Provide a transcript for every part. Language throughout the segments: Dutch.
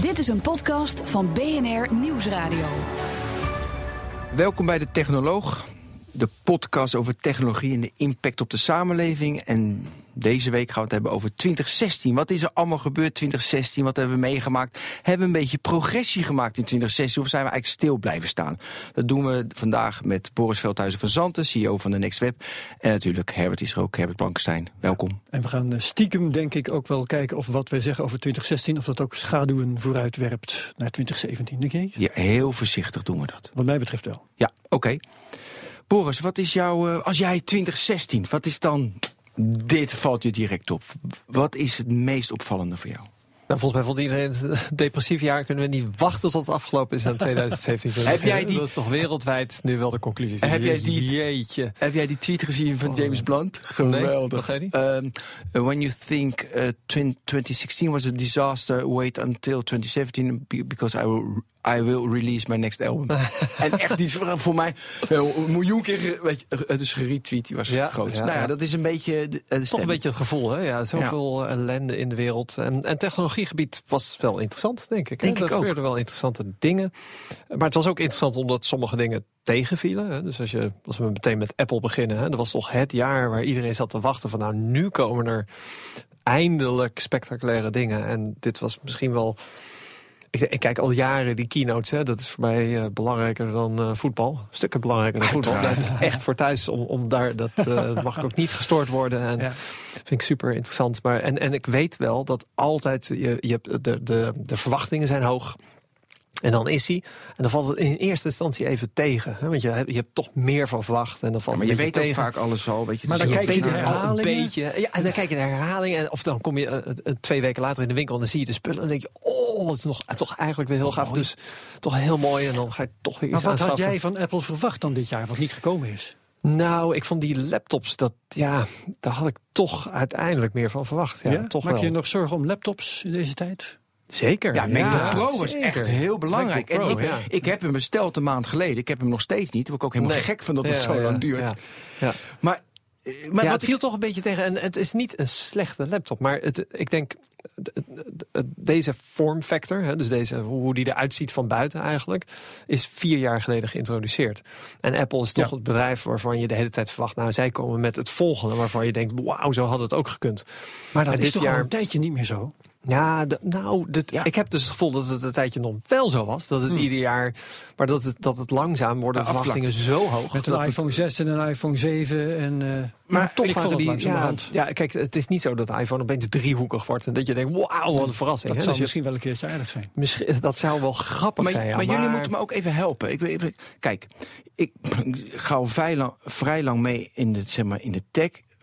Dit is een podcast van BNR Nieuwsradio. Welkom bij de Technoloog, de podcast over technologie en de impact op de samenleving. En deze week gaan we het hebben over 2016. Wat is er allemaal gebeurd 2016? Wat hebben we meegemaakt? Hebben we een beetje progressie gemaakt in 2016? Of zijn we eigenlijk stil blijven staan? Dat doen we vandaag met Boris Veldhuizen van Zanten, CEO van de Next Web. En natuurlijk Herbert is er ook, Herbert Blankenstein. Welkom. En we gaan eh, stiekem denk ik ook wel kijken of wat wij zeggen over 2016... of dat ook schaduwen vooruit werpt naar 2017, denk je niet? Ja, heel voorzichtig doen we dat. Wat mij betreft wel. Ja, oké. Boris, wat is jouw... Uh, als jij 2016, wat is dan dit valt je direct op. Wat is het meest opvallende voor jou? Nou, volgens mij vond iedereen het depressief jaar. Kunnen we niet wachten tot het afgelopen is aan 2017. heb jij die... Dat is toch weldwijd nu wel de conclusie. Heb jij die, Jeetje. Heb jij die tweet gezien van James Blunt? Geweldig. Nee, wat zei hij? Um, when you think uh, 2016 was a disaster, wait until 2017 because I will I will release my next album. en echt, die is voor mij een miljoen keer weet je, het is geretweet. Die was ja, groot. Ja, nou ja, dat is een beetje de, de Toch een beetje het gevoel, hè? Ja, zoveel ellende in de wereld. En, en technologiegebied was wel interessant, denk ik. Denk er gebeurden wel interessante dingen. Maar het was ook interessant omdat sommige dingen tegenvielen. Hè? Dus als, je, als we meteen met Apple beginnen, hè, dat was toch het jaar waar iedereen zat te wachten van nou, nu komen er eindelijk spectaculaire dingen. En dit was misschien wel ik, ik, kijk al jaren die keynotes. Hè. Dat is voor mij uh, belangrijker dan uh, voetbal. Stukken belangrijker dan voetbal. Blijft echt voor thuis om, om daar. Dat uh, mag ook niet gestoord worden. En ja. vind ik super interessant. Maar, en, en ik weet wel dat altijd. Je, je de, de, de verwachtingen zijn hoog. En dan is hij. En dan valt het in eerste instantie even tegen. Hè? Want je hebt, je hebt toch meer van verwacht. En dan valt ja, maar je weet tegen. ook vaak alles al. Weet je, maar dus dan kijk je al herhalingen. een beetje. Ja, en dan kijk je naar herhalingen. En, of dan kom je uh, twee weken later in de winkel en dan zie je de spullen. En dan denk je, oh, het is nog, toch eigenlijk weer heel gaaf. mooi. Dus toch heel mooi. En dan ga je toch weer Maar iets wat had jij van Apple verwacht dan dit jaar, wat niet gekomen is? Nou, ik vond die laptops, dat, ja, daar had ik toch uiteindelijk meer van verwacht. Ja, toch Maak wel. je je nog zorgen om laptops in deze tijd? Zeker. Ja, MacBook Pro was zeker. echt heel belangrijk. En ik, ja. ik heb hem besteld een maand geleden. Ik heb hem nog steeds niet. Daar word ik ook helemaal Nee. gek van dat het Ja, zo ja, lang duurt. ja. Ja. Maar, eh, maar ja, wat het viel toch een beetje tegen. En het is niet een slechte laptop, maar het, ik denk deze form factor, hè, dus deze, hoe hoe die eruit ziet van buiten eigenlijk, is vier jaar geleden geïntroduceerd. En Apple is toch Ja. het bedrijf waarvan je de hele tijd verwacht, nou zij komen met het volgende waarvan je denkt, wauw, zo had het ook gekund. Maar dat En is dit toch al een tijdje niet meer zo? Ja, nou, dit- Ja. ik heb dus het gevoel dat het een tijdje nog wel zo was. Dat het ieder jaar, maar dat het, dat het langzaam worden de verwachtingen zo hoog. Met een het- iPhone 6 en een iPhone 7 en... eh, Maar toch waren het die, ja, ja, kijk, het is niet zo dat de iPhone opeens driehoekig wordt en dat je denkt, wauw, wat een verrassing. Dat hè? zou Dus je- misschien wel een keertje aardig zijn. misschien, dat zou wel grappig maar, zijn. Ja, maar jullie moeten me ook even helpen. Ik, kijk, ik ga al vrij lang, vrij lang mee in de, zeg maar, in de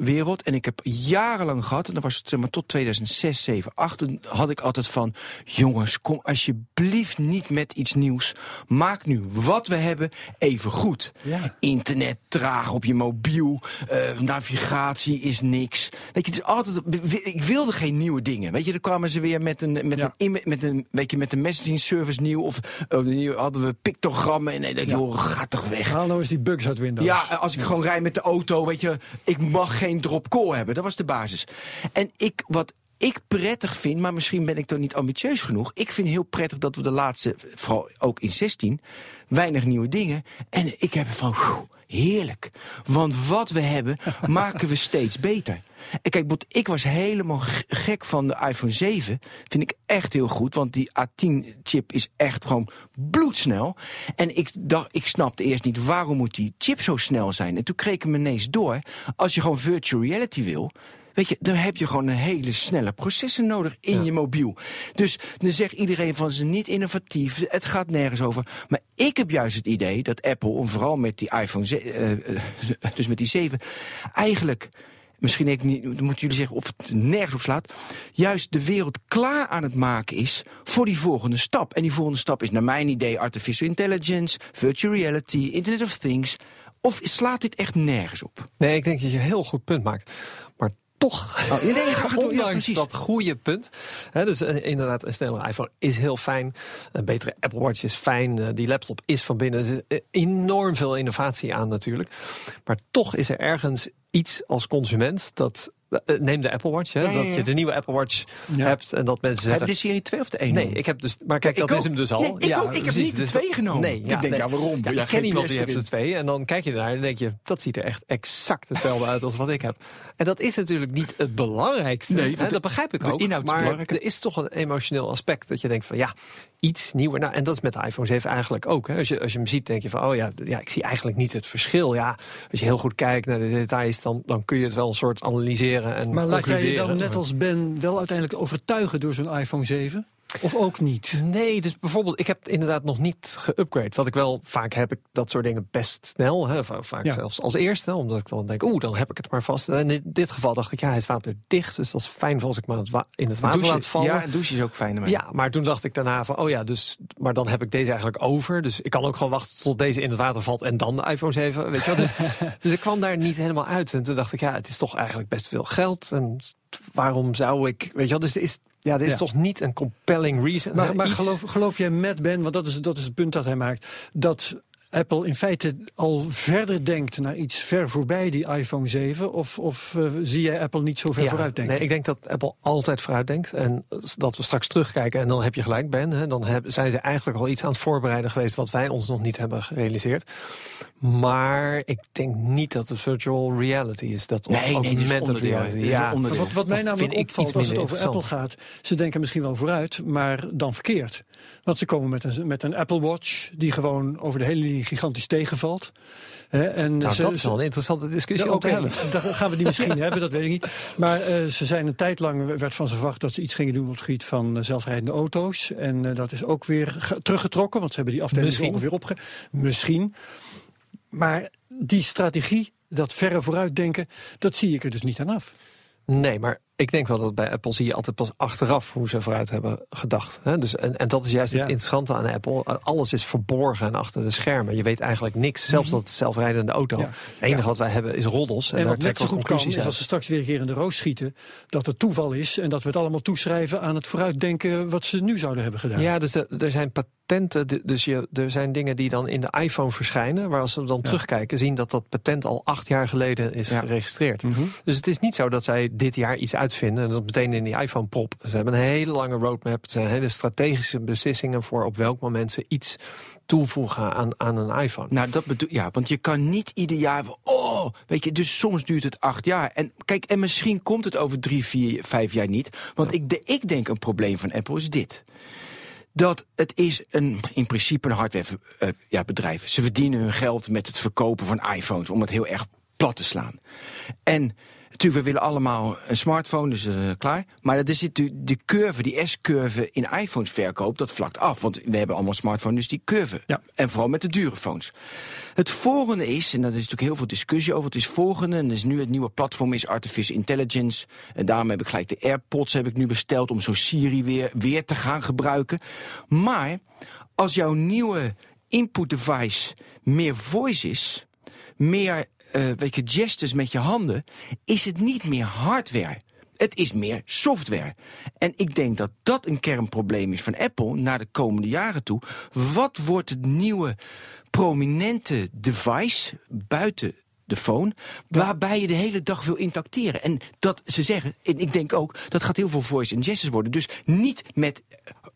tech-wereld. En ik heb jarenlang gehad, en dat was het, zeg maar, tot 2006, 7, 8... toen had ik altijd van, jongens, kom alsjeblieft niet met iets nieuws. Maak nu wat we hebben even goed. Ja. Internet traag op je mobiel, eh, navigatie is niks. Weet je, het is altijd, ik wilde geen nieuwe dingen. Weet je, dan kwamen ze weer met een, met Ja. een, met een, weet je, met een messaging service nieuw. Of nieuw hadden we pictogrammen. En ik denk, Ja. joh, ga toch weg. Haal nou eens die bugs uit Windows. Ja, als ik gewoon rij met de auto, weet je, ik mag geen drop call hebben. Dat was de basis. En ik, wat ik prettig vind, maar misschien ben ik toch niet ambitieus genoeg. Ik vind heel prettig dat we de laatste, vooral ook in 16, weinig nieuwe dingen. En ik heb van, heerlijk. Want wat we hebben, maken we steeds beter. En kijk, ik was helemaal gek van de iPhone 7. Vind ik echt heel goed, want die A10-chip is echt gewoon bloedsnel. En ik dacht, ik snapte eerst niet waarom moet die chip zo snel zijn. En toen kreeg ik me ineens door. Als je gewoon virtual reality wil, Weet je, dan heb je gewoon een hele snelle processor nodig in je mobiel. Dus dan zegt iedereen van ze niet innovatief, het gaat nergens over. Maar ik heb juist het idee dat Apple, en vooral met die iPhone, ze- eh, eh, dus met die 7, eigenlijk misschien ik niet, moeten jullie zeggen of het nergens op slaat, juist de wereld klaar aan het maken is voor die volgende stap. En die volgende stap is naar mijn idee artificial intelligence, virtual reality, Internet of Things. Of slaat dit echt nergens op? Nee, ik denk dat je een heel goed punt maakt. Toch, Oh, nee. Ja, ondanks dat goede punt. Hè, dus eh, inderdaad, een snellere iPhone is heel fijn. Een betere Apple Watch is fijn. eh, die laptop is van binnen. Er zit eh, enorm veel innovatie aan natuurlijk. Maar toch is er ergens iets als consument dat... eh, neem de Apple Watch, hè, Ja, ja, dat je de nieuwe Apple Watch Ja. hebt en dat mensen zeggen... de serie 2 of de 1? Nee, ik heb dus. Maar kijk, Ik dat ook. is hem dus al. Nee, ik ook. Ik heb niet de Dus twee dat- genomen. Nee, Ik denk, nee. ja, waarom? Ja, Ja, ik geen ken iemand die heeft er twee. En dan kijk je ernaar en denk je, dat ziet er echt exact hetzelfde uit als wat ik heb. En dat is natuurlijk niet het belangrijkste. Nee, hè, de- dat begrijp ik de ook. inhoud is maar er is toch een emotioneel aspect dat je denkt van ja, iets nieuwer. Nou, en dat is met de iPhone 7 eigenlijk ook. Hè. Als, je, als je hem ziet, denk je van oh ja, ja, ik zie eigenlijk niet het verschil. Ja, als je heel goed kijkt naar de details, dan, dan kun je het wel een soort analyseren. En Maar laat jij je dan net als Ben wel uiteindelijk overtuigen door zo'n iPhone 7? Of ook niet? Nee, dus bijvoorbeeld, ik heb inderdaad nog niet geüpgrade. Wat ik wel vaak heb, ik dat soort dingen best snel. Hè, va- vaak Ja. zelfs als eerste, omdat ik dan denk, oeh, dan heb ik het maar vast. En in dit geval dacht ik, ja, hij is waterdicht, dus dat is fijn voor als ik maar in het water laat vallen. Ja, een douche is ook fijn. Ja, maar toen dacht ik daarna van, oh ja, dus, maar dan heb ik deze eigenlijk over. Dus ik kan ook gewoon wachten tot deze in het water valt en dan de iPhone 7, weet je wel. Dus, dus ik kwam daar niet helemaal uit. En toen dacht ik, ja, het is toch eigenlijk best veel geld. En waarom zou ik, weet je wel, dus is, ja, er is Ja. toch niet een compelling reason. Maar, maar geloof, geloof jij met Ben, want dat is, dat is het punt dat hij maakt, dat Apple in feite al verder denkt naar iets ver voorbij die iPhone 7? Of, of eh, zie jij Apple niet zo ver Ja, vooruit denken? Nee, ik denk dat Apple altijd vooruit denkt. En dat we straks terugkijken. En dan heb je gelijk, Ben. Hè, dan heb, zijn ze eigenlijk al iets aan het voorbereiden geweest. wat wij ons nog niet hebben gerealiseerd. Maar ik denk niet dat het virtual reality is. Dat Nee, nee, is reality. Is wat, wat mij namelijk vind ik opvalt iets als het minder over Apple gaat, ze denken misschien wel vooruit, maar dan verkeerd. Want ze komen met een, met een Apple Watch die gewoon over de hele linie gigantisch tegenvalt. Hè, en nou, ze- dat is wel een interessante discussie Ja, om te oké, hebben. daar gaan we die misschien hebben, dat weet ik niet. Maar eh, ze zijn een tijd lang, werd van ze verwacht dat ze iets gingen doen op het gebied van eh, zelfrijdende auto's. En eh, dat is ook weer ge- teruggetrokken, want ze hebben die afdeling Misschien. ongeveer opge... Misschien. Maar die strategie, dat verre vooruitdenken, dat zie ik er dus niet aan af. Nee, maar ik denk wel dat bij Apple zie je altijd pas achteraf hoe ze vooruit hebben gedacht. Hè? Dus, en, en dat is juist Ja. het interessante aan Apple. Alles is verborgen en achter de schermen. Je weet eigenlijk niks, zelfs dat zelfrijdende auto. Ja. Het enige wat wij hebben is roddels. En, En, daar wat net trekken zo we conclusies uit. als ze straks weer een keer in de roos schieten, dat het toeval is en dat we het allemaal toeschrijven aan het vooruitdenken wat ze nu zouden hebben gedaan. Ja, dus er- er zijn patenten. Dus je, er zijn dingen die dan in de iPhone verschijnen. Waar als we dan terugkijken, zien dat dat patent al acht jaar geleden is Ja. geregistreerd. Mhm. Dus het is niet zo dat zij dit jaar iets uitvinden en dat meteen in die iPhone prop. Ze hebben een hele lange roadmap. Er zijn hele strategische beslissingen voor op welk moment ze iets toevoegen aan, aan een iPhone. Nou, dat bedoel ja, want je kan niet ieder jaar. Oh, weet je, dus soms duurt het acht jaar. En kijk, en misschien komt het over drie, vier, vijf jaar niet. Want ik, de, ik denk een probleem van Apple is dit. Dat het is een, in principe een hardwarebedrijf. eh, bedrijf. Ze verdienen hun geld met het verkopen van iPhones, om het heel erg plat te slaan. En natuurlijk, we willen allemaal een smartphone, dus eh, klaar. Maar er zit de, de curve, die S-curve in iPhones verkoop, dat vlakt af. Want we hebben allemaal smartphones, dus die curve. Ja. En vooral met de dure phones. Het volgende is, en daar is natuurlijk heel veel discussie over, het is volgende, en dus nu het nieuwe platform is Artificial Intelligence. En daarom heb ik gelijk de AirPods heb ik nu besteld om zo Siri weer, weer te gaan gebruiken. Maar als jouw nieuwe input device meer voice is, meer eh weet je, gestures met je handen, is het niet meer hardware. Het is meer software. En ik denk dat dat een kernprobleem is van Apple naar de komende jaren toe. Wat wordt het nieuwe prominente device buiten de phone, waarbij je de hele dag wil interacteren. En dat ze zeggen, en ik denk ook, dat gaat heel veel voice and gestures worden. Dus niet, met,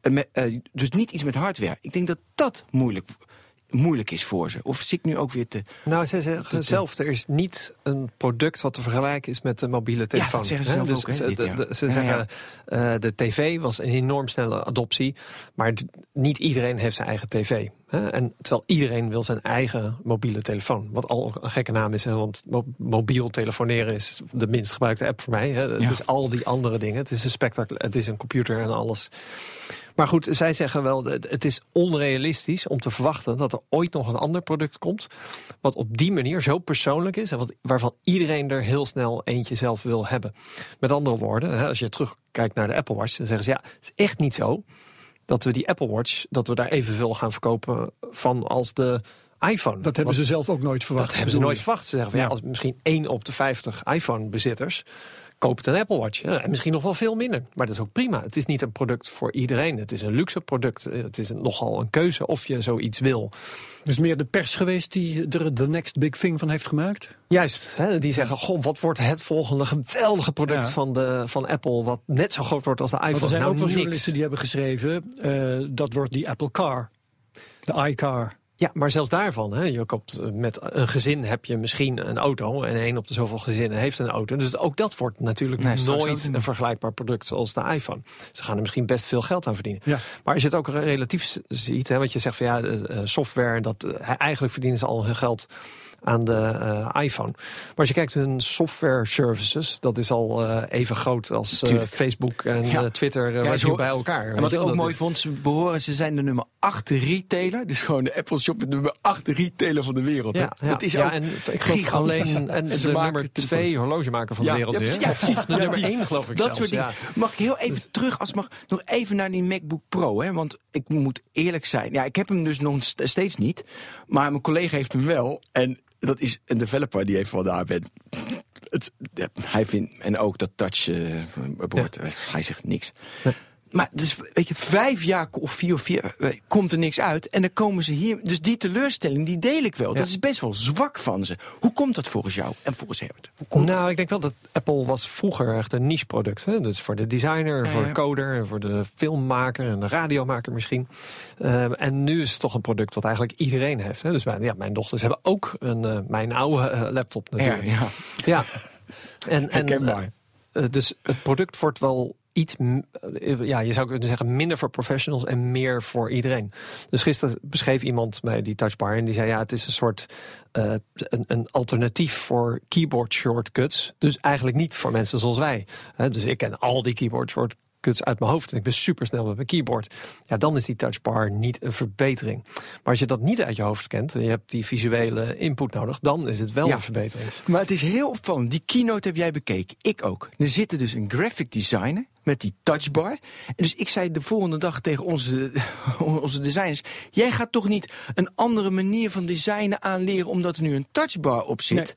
eh, met, eh, dus niet iets met hardware. Ik denk dat dat moeilijk, moeilijk is voor ze. Of zit ik nu ook weer te... Nou, ze zeggen zelf, er is niet een product wat te vergelijken is met de mobiele telefoon. dat zeggen ze zelf dus ook, dit, de- ja. de- ze Ja, zeggen, eh, de tv was een enorm snelle adoptie, maar niet iedereen heeft zijn eigen tv. Hè? En terwijl iedereen wil zijn eigen mobiele telefoon. Wat al een gekke naam is, hè? want mo- mobiel telefoneren is de minst gebruikte app voor mij. Hè? Het Ja. is al die andere dingen. Het is een spectakel, het is een computer en alles. Maar goed, zij zeggen wel, het het is onrealistisch om te verwachten dat er ooit nog een ander product komt. Wat op die manier zo persoonlijk is en wat, waarvan iedereen er heel snel eentje zelf wil hebben. Met andere woorden, als je terugkijkt naar de Apple Watch, dan zeggen ze ja, het is echt niet zo dat we die Apple Watch, dat we daar evenveel gaan verkopen van als de iPhone. Dat hebben Want- ze zelf ook nooit verwacht. dat hebben ze nooit verwacht. Ze zeggen van, ja. Ja. als misschien één op de 50 iPhone-bezitters koopt een Apple Watch. Ja, en misschien nog wel veel minder. Maar dat is ook prima. Het is niet een product voor iedereen. Het is een luxe product. Het is een- nogal een keuze of je zoiets wil. Dus meer de pers geweest die er de next big thing van heeft gemaakt? Juist, hè, die zeggen, goh, wat wordt het volgende geweldige product Ja. van, de, van Apple... wat net zo groot wordt als de iPhone? Want er zijn nou, ook wel journalisten die hebben geschreven... eh, dat wordt die Apple Car. De iCar. Ja, maar zelfs daarvan, hè, je koopt eh, met een gezin heb je misschien een auto en één op de zoveel gezinnen heeft een auto. Dus ook dat wordt natuurlijk Nee, nooit een vergelijkbaar product zoals de iPhone. Ze gaan er misschien best veel geld aan verdienen. Ja. Maar als je het ook relatief ziet, hè, want je zegt van ja, eh, eh, software, dat, eigenlijk verdienen ze al hun geld aan de eh, iPhone. Maar als je kijkt hun software services, dat is al eh, even groot als eh. Facebook en Ja. Twitter, Ja, zo- nu bij elkaar. En wat ik ook dat mooi is- vond, ze behoren, ze zijn de nummer 8 retailer. Dus gewoon de Apple Shop, de nummer 8 retailer van de wereld. Ja, ja. Dat is ja, ook en ik geloof alleen en, En ze de maken nummer telefoons. twee horlogemaker van de wereld ja, weer. precies, ja, precies. De nummer Ja, die- één geloof ik Dat zelfs. soort. Mag ik heel even terug, als mag, nog even naar die MacBook Pro. Hè? Want ik moet eerlijk zijn. Ja, ik heb hem dus nog st- steeds niet. Maar mijn collega heeft hem wel. En dat is een developer die heeft van daar ben. Het, ja, hij vindt, en ook dat touch board, eh, hij zegt niks. Maar dus, weet je, vijf jaar of vier of vier eh, komt er niks uit. En dan komen ze hier. Dus die teleurstelling, die deel ik wel. Dat is best wel zwak van ze. Hoe komt dat volgens jou en volgens Herbert? Hoe komt Nou, ik denk wel dat Apple was vroeger echt een niche product. Hè? Dus voor de designer, Ja, voor de coder, en voor de filmmaker en de radiomaker misschien. Ehm, en nu is het toch een product wat eigenlijk iedereen heeft. Hè? Dus mijn, ja, mijn dochters hebben ook een, eh, mijn oude eh, laptop natuurlijk. ja. Ja. En, en, eh, eh, dus het product wordt wel iets, eh, ja, je zou kunnen zeggen, minder voor professionals en meer voor iedereen. Dus gisteren beschreef iemand mij die touchbar en die zei, ja, het is een soort eh, een, een alternatief voor keyboard shortcuts. Dus eigenlijk niet voor mensen zoals wij. Dus ik ken al die keyboard shortcuts uit mijn hoofd en ik ben super snel met mijn keyboard. Ja, dan is die touchbar niet een verbetering. Maar als je dat niet uit je hoofd kent en je hebt die visuele input nodig, dan is het wel Ja. een verbetering. Maar het is heel opvallend. Die keynote heb jij bekeken. Ik ook. Er zit er dus een graphic designer met die touchbar. Dus ik zei de volgende dag tegen onze, onze designers... jij gaat toch niet een andere manier van designen aanleren... omdat er nu een touchbar op zit?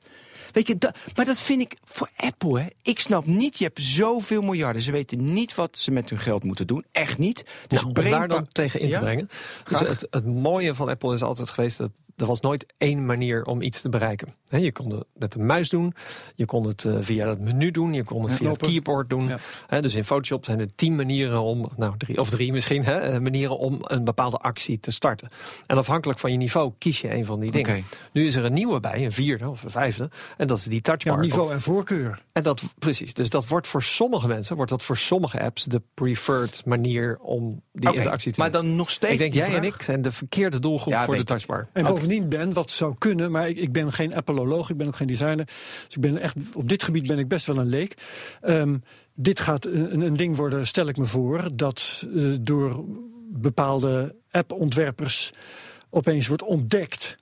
Weet je, maar dat vind ik voor Apple, hè. Ik snap niet, je hebt zoveel miljarden. Ze weten niet wat ze met hun geld moeten doen. Echt niet. Dus Dus om daar dan tegen in te Ja? brengen. Dus het, het mooie van Apple is altijd geweest dat er was nooit één manier om iets te bereiken. He, je kon het met de muis doen, je kon het eh, via het menu doen, je kon het via het keyboard doen. Ja. He, dus in Photoshop zijn er tien manieren om, nou drie of drie misschien, he, eh, manieren om een bepaalde actie te starten. En afhankelijk van je niveau kies je een van die dingen. Nu is er een nieuwe bij, een vierde of een vijfde, en dat is die touchbar. Ja, niveau en voorkeur. En dat, precies, dus dat wordt voor sommige mensen, wordt dat voor sommige apps de preferred manier om die interactie te Maar doen. dan nog steeds Ik denk, jij en ik zijn de verkeerde doelgroep Ja, voor de touchbar. En bovendien ben, wat zou kunnen, maar ik, ik ben geen Appleoloog, ik ben ook geen designer. Dus ik ben echt, op dit gebied ben ik best wel een leek. Ehm, dit gaat een, een ding worden, stel ik me voor, dat eh, door bepaalde appontwerpers opeens wordt ontdekt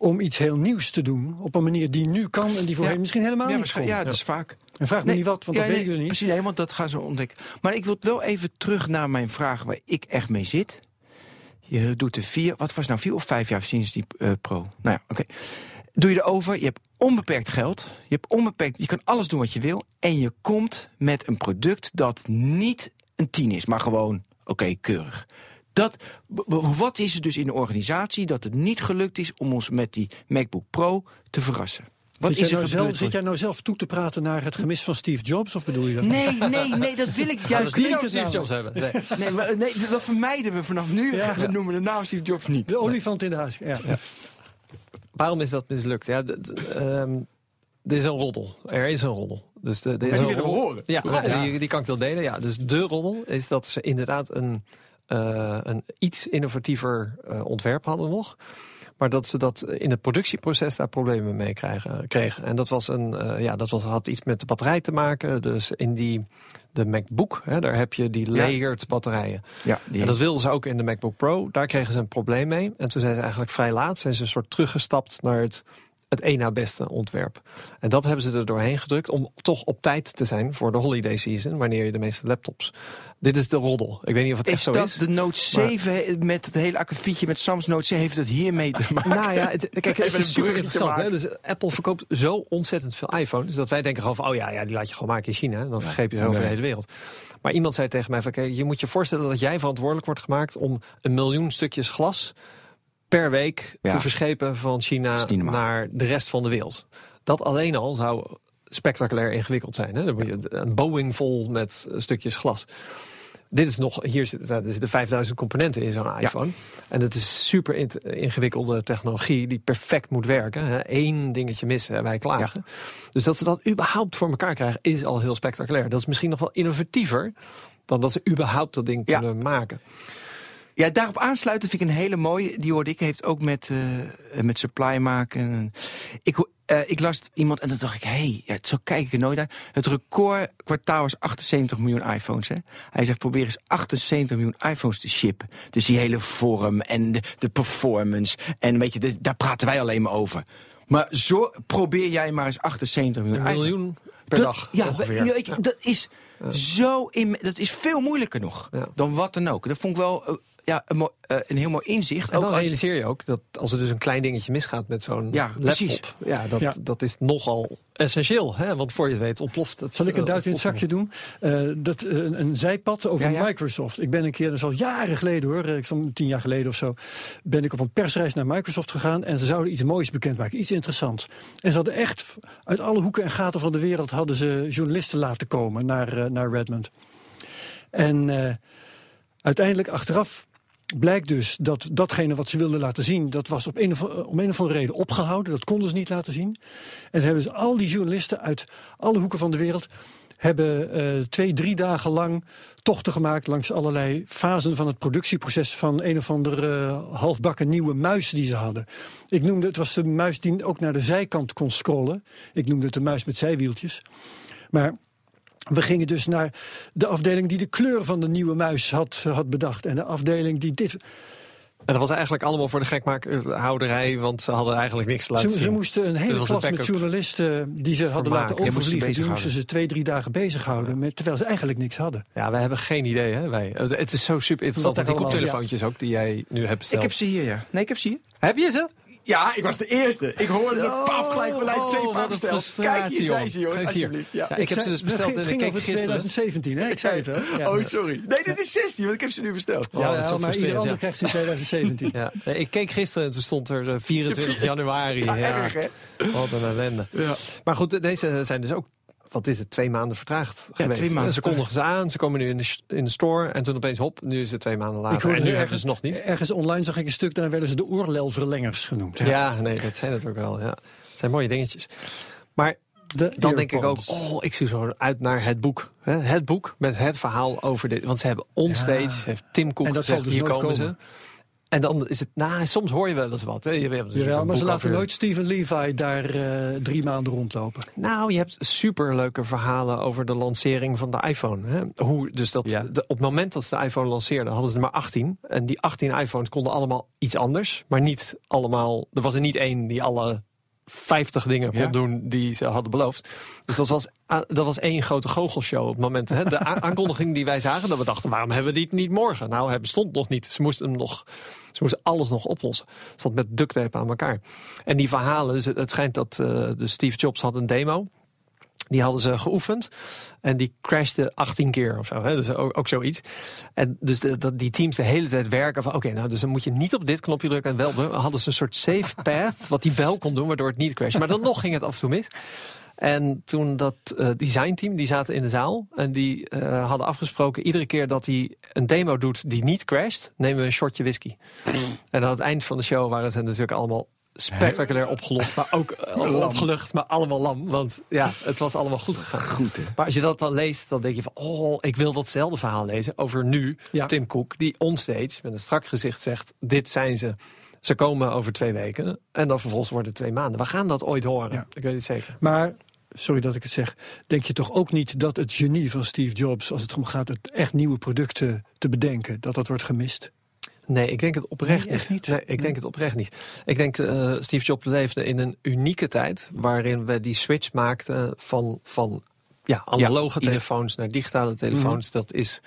om iets heel nieuws te doen op een manier die nu kan en die voorheen Ja. misschien helemaal Ja, niet kon. ja, dat is vaak. En vraag me niet wat, want ja, dat nee, weet ik dus niet. Precies, want dat gaan ze ontdekken. Maar ik wil wel even terug naar mijn vraag waar ik echt mee zit. Je doet de vier, wat was het nou, vier of vijf jaar sinds die eh, pro? Nou ja, oké. Doe je erover, je hebt onbeperkt geld, je hebt onbeperkt, je kan alles doen wat je wil. En je komt met een product dat niet een tien is, maar gewoon, oké, keurig. Dat, wat is er dus in de organisatie dat het niet gelukt is om ons met die MacBook Pro te verrassen? Wat Zit is jij, er nou zelf, gebeurd? zit jij nou zelf toe te praten naar het gemis van Steve Jobs? Of bedoel je dat? Nee, nee, nee, dat wil ik juist niet Steve Jobs hebben. Nee. Nee, maar, nee, dat vermijden we vanaf nu. Ja. We noemen de naam Steve Jobs niet. De olifant in de huis. Ja. Waarom is dat mislukt? Ja, ehm, er is een roddel. Er is een roddel. Dus de, er is een roddel. horen. Ja, is die, die kan ik wel delen. Ja, dus de roddel is dat ze inderdaad een, eh, een iets innovatiever eh, ontwerp hadden nog. Maar dat ze dat in het productieproces daar problemen mee krijgen, kregen. En dat, was een, eh, ja, dat was, had iets met de batterij te maken. Dus in die de MacBook. Hè, daar heb je die Ja. layered batterijen. Ja, die En dat wilden ze ook in de MacBook Pro. Daar kregen ze een probleem mee. En toen zijn ze eigenlijk vrij laat zijn ze een soort teruggestapt naar het, het één na beste ontwerp. En dat hebben ze er doorheen gedrukt om toch op tijd te zijn voor de holiday season, wanneer je de meeste laptops. Dit is de roddel. Ik weet niet of het echt is zo dat is. de Note 7 he- met het hele akkefietje met Sam's Note 7 heeft het hiermee te maken? Nou ja, het, kijk, het is super interessant. Hè? Dus Apple verkoopt zo ontzettend veel iPhones... dat wij denken gewoon van, oh ja, ja die laat je gewoon maken in China. Dan verscheep je ze over Nee. de hele wereld. Maar iemand zei tegen mij van, kijk, je moet je voorstellen... dat jij verantwoordelijk wordt gemaakt om een miljoen stukjes glas... per week Ja. te verschepen van China naar de rest van de wereld. Dat alleen al zou spectaculair ingewikkeld zijn. Hè? Dan moet je een Boeing vol met stukjes glas. Dit is nog, hier zitten, er zitten 5000 componenten in zo'n iPhone. En het is super ingewikkelde technologie die perfect moet werken. Hè. Eén dingetje missen en wij klagen. Dus dat ze dat überhaupt voor elkaar krijgen is al heel spectaculair. Dat is misschien nog wel innovatiever dan dat ze überhaupt dat ding kunnen maken. Ja, daarop aansluiten vind ik een hele mooie. Die hoorde ik, heeft ook met, eh, met supply maken. Ik, eh, ik las iemand en dan dacht ik, hé, hey, ja, zo kijk ik er nooit naar. Het record kwartaal was 78 miljoen iPhones. Hè? Hij zegt, probeer eens 78 miljoen iPhones te shippen. Dus die hele vorm en de, de performance. En weet je, de- daar praten wij alleen maar over. Maar zo probeer jij maar eens 78 miljoen Een iPhones. miljoen per Dat- dag Ja, ik- dat is zo in, dat is veel moeilijker nog Ja. dan wat dan ook. Dat vond ik wel eh, ja, een, mooi- eh, een heel mooi inzicht. En dan realiseer je ook dat als er dus een klein dingetje misgaat met zo'n Ja, laptop, precies. ja, dat, Ja. dat is nogal essentieel. Hè? Want voor je het weet ontploft het. Zal ik een duit in het zakje doen? Eh, dat, eh, een, zijpad over Ja, ja. Microsoft. Ik ben een keer, dat is al jaren geleden hoor, ik stond tien jaar geleden of zo, ben ik op een persreis naar Microsoft gegaan en ze zouden iets moois bekendmaken, iets interessants. En ze hadden echt uit alle hoeken en gaten van de wereld hadden ze journalisten laten komen naar, naar Redmond. En eh, uiteindelijk achteraf blijkt dus dat datgene wat ze wilden laten zien, dat was op een of, om een of andere reden opgehouden. Dat konden ze niet laten zien. En ze hebben dus al die journalisten uit alle hoeken van de wereld hebben eh, twee, drie dagen lang tochten gemaakt langs allerlei fasen van het productieproces van een of andere eh, halfbakken nieuwe muis die ze hadden. Ik noemde het was de muis die ook naar de zijkant kon scrollen. Ik noemde het de muis met zijwieltjes. Maar we gingen dus naar de afdeling die de kleur van de nieuwe muis had, had bedacht. En de afdeling die dit. En dat was eigenlijk allemaal voor de gekmaakhouderij, want ze hadden eigenlijk niks te laten Ze, zien. ze moesten een hele was een klas met journalisten die ze hadden laten overvliegen. Die moesten ze twee, drie dagen bezighouden. Met, terwijl ze eigenlijk niks hadden. Ja, wij hebben geen idee, hè? Wij. Het is zo super interessant. Wat Die koptelefoontjes ook, die jij nu hebt besteld. Ik heb ze hier, ja. Nee, ik heb ze hier. Heb je ze? Ja, ik was de eerste. Ik hoorde Zo, de paf gelijk oh, twee besteld. frustratie, Kijk, hier zijn ze, joh. Alsjeblieft. Ja. Ja, ik heb ze dus besteld het ik keek over gisteren. 2017, hè? Ik zei het, hè? Ja, Oh, sorry. Nee, dit is 16, want ik heb ze nu besteld. Oh, ja, ja, zo maar ieder ander ja. krijgt ze in 2017. Ja, nee, ik keek gisteren en toen stond er eh, 24 januari. Ja, Ja, erg, hè? Wat een ellende. Ja. Maar goed, de- deze zijn dus ook, wat is het, twee maanden vertraagd geweest. twee maanden En ze kondigen ze aan, ze komen nu in de, in de store en toen opeens hop, nu is het twee maanden later. En nu ergens- hebben ze nog niet. Ergens online zag ik een stuk, daar werden ze de oorlelverlengers genoemd. Ja, nee, dat zijn het ook wel. Ja. Het zijn mooie dingetjes. Maar De dan denk ik ook, oh, ik zie zo uit naar het boek. Hè, Het boek met het verhaal over dit. Want ze hebben onstage, Ja. heeft Tim Cook En dat gezegd, zal dus hier nooit komen komen. ze. En dan is het, nou, soms hoor je wel eens wat. Hè. Je hebt Jawel, maar ze laten nooit Steven Levi daar eh, drie maanden rondlopen. Nou, je hebt superleuke verhalen over de lancering van de iPhone. Hè? Hoe, dus dat, Ja. de- op het moment dat ze de iPhone lanceerden, hadden ze er maar 18. En die 18 iPhones konden allemaal iets anders. Maar niet allemaal. Er was er niet één die alle 50 dingen kon Ja. doen die ze hadden beloofd. Dus dat was, dat was één grote goochelshow op het moment. Hè? De aankondiging die wij zagen, dat we dachten, waarom hebben we die niet morgen? Nou, hij bestond nog niet. Ze moesten hem nog. Ze moesten alles nog oplossen. Het zat met duct tape aan elkaar. En die verhalen, dus het, het schijnt dat eh, de Steve Jobs had een demo. Die hadden ze geoefend. En die crashte 18 keer of zo. Hè? Dus ook, ook zoiets. En dus de, dat die teams de hele tijd werken van... oké, nou, dus dan moet je niet op dit knopje drukken en wel doen. Hadden ze een soort safe path, wat die wel kon doen... waardoor het niet crasht. Maar dan nog ging het af en toe mis. En toen dat eh, designteam, die zaten in de zaal... en die eh, hadden afgesproken... iedere keer dat hij een demo doet die niet crasht... nemen we een shotje whisky. En aan het eind van de show waren ze natuurlijk allemaal spectaculair opgelost, maar ook eh, opgelucht, maar allemaal lam. Want ja, het was allemaal goed gegaan. Goed, hè? Maar als je dat dan leest, dan denk je van... oh, ik wil datzelfde verhaal lezen over nu Ja. Tim Cook... die onstage met een strak gezicht zegt... dit zijn ze, ze komen over twee weken. En dan vervolgens wordt het twee maanden. We gaan dat ooit horen, Ja. ik weet het zeker. Maar sorry dat ik het zeg, denk je toch ook niet dat het genie van Steve Jobs, als het om gaat het echt nieuwe producten te bedenken, dat dat wordt gemist? Nee, ik denk het oprecht Nee, niet? Nee, ik denk het oprecht niet. Ik denk, eh Steve Jobs leefde in een unieke tijd... waarin we die switch maakten van, van ja, analoge telefoons naar digitale telefoons. Dat is...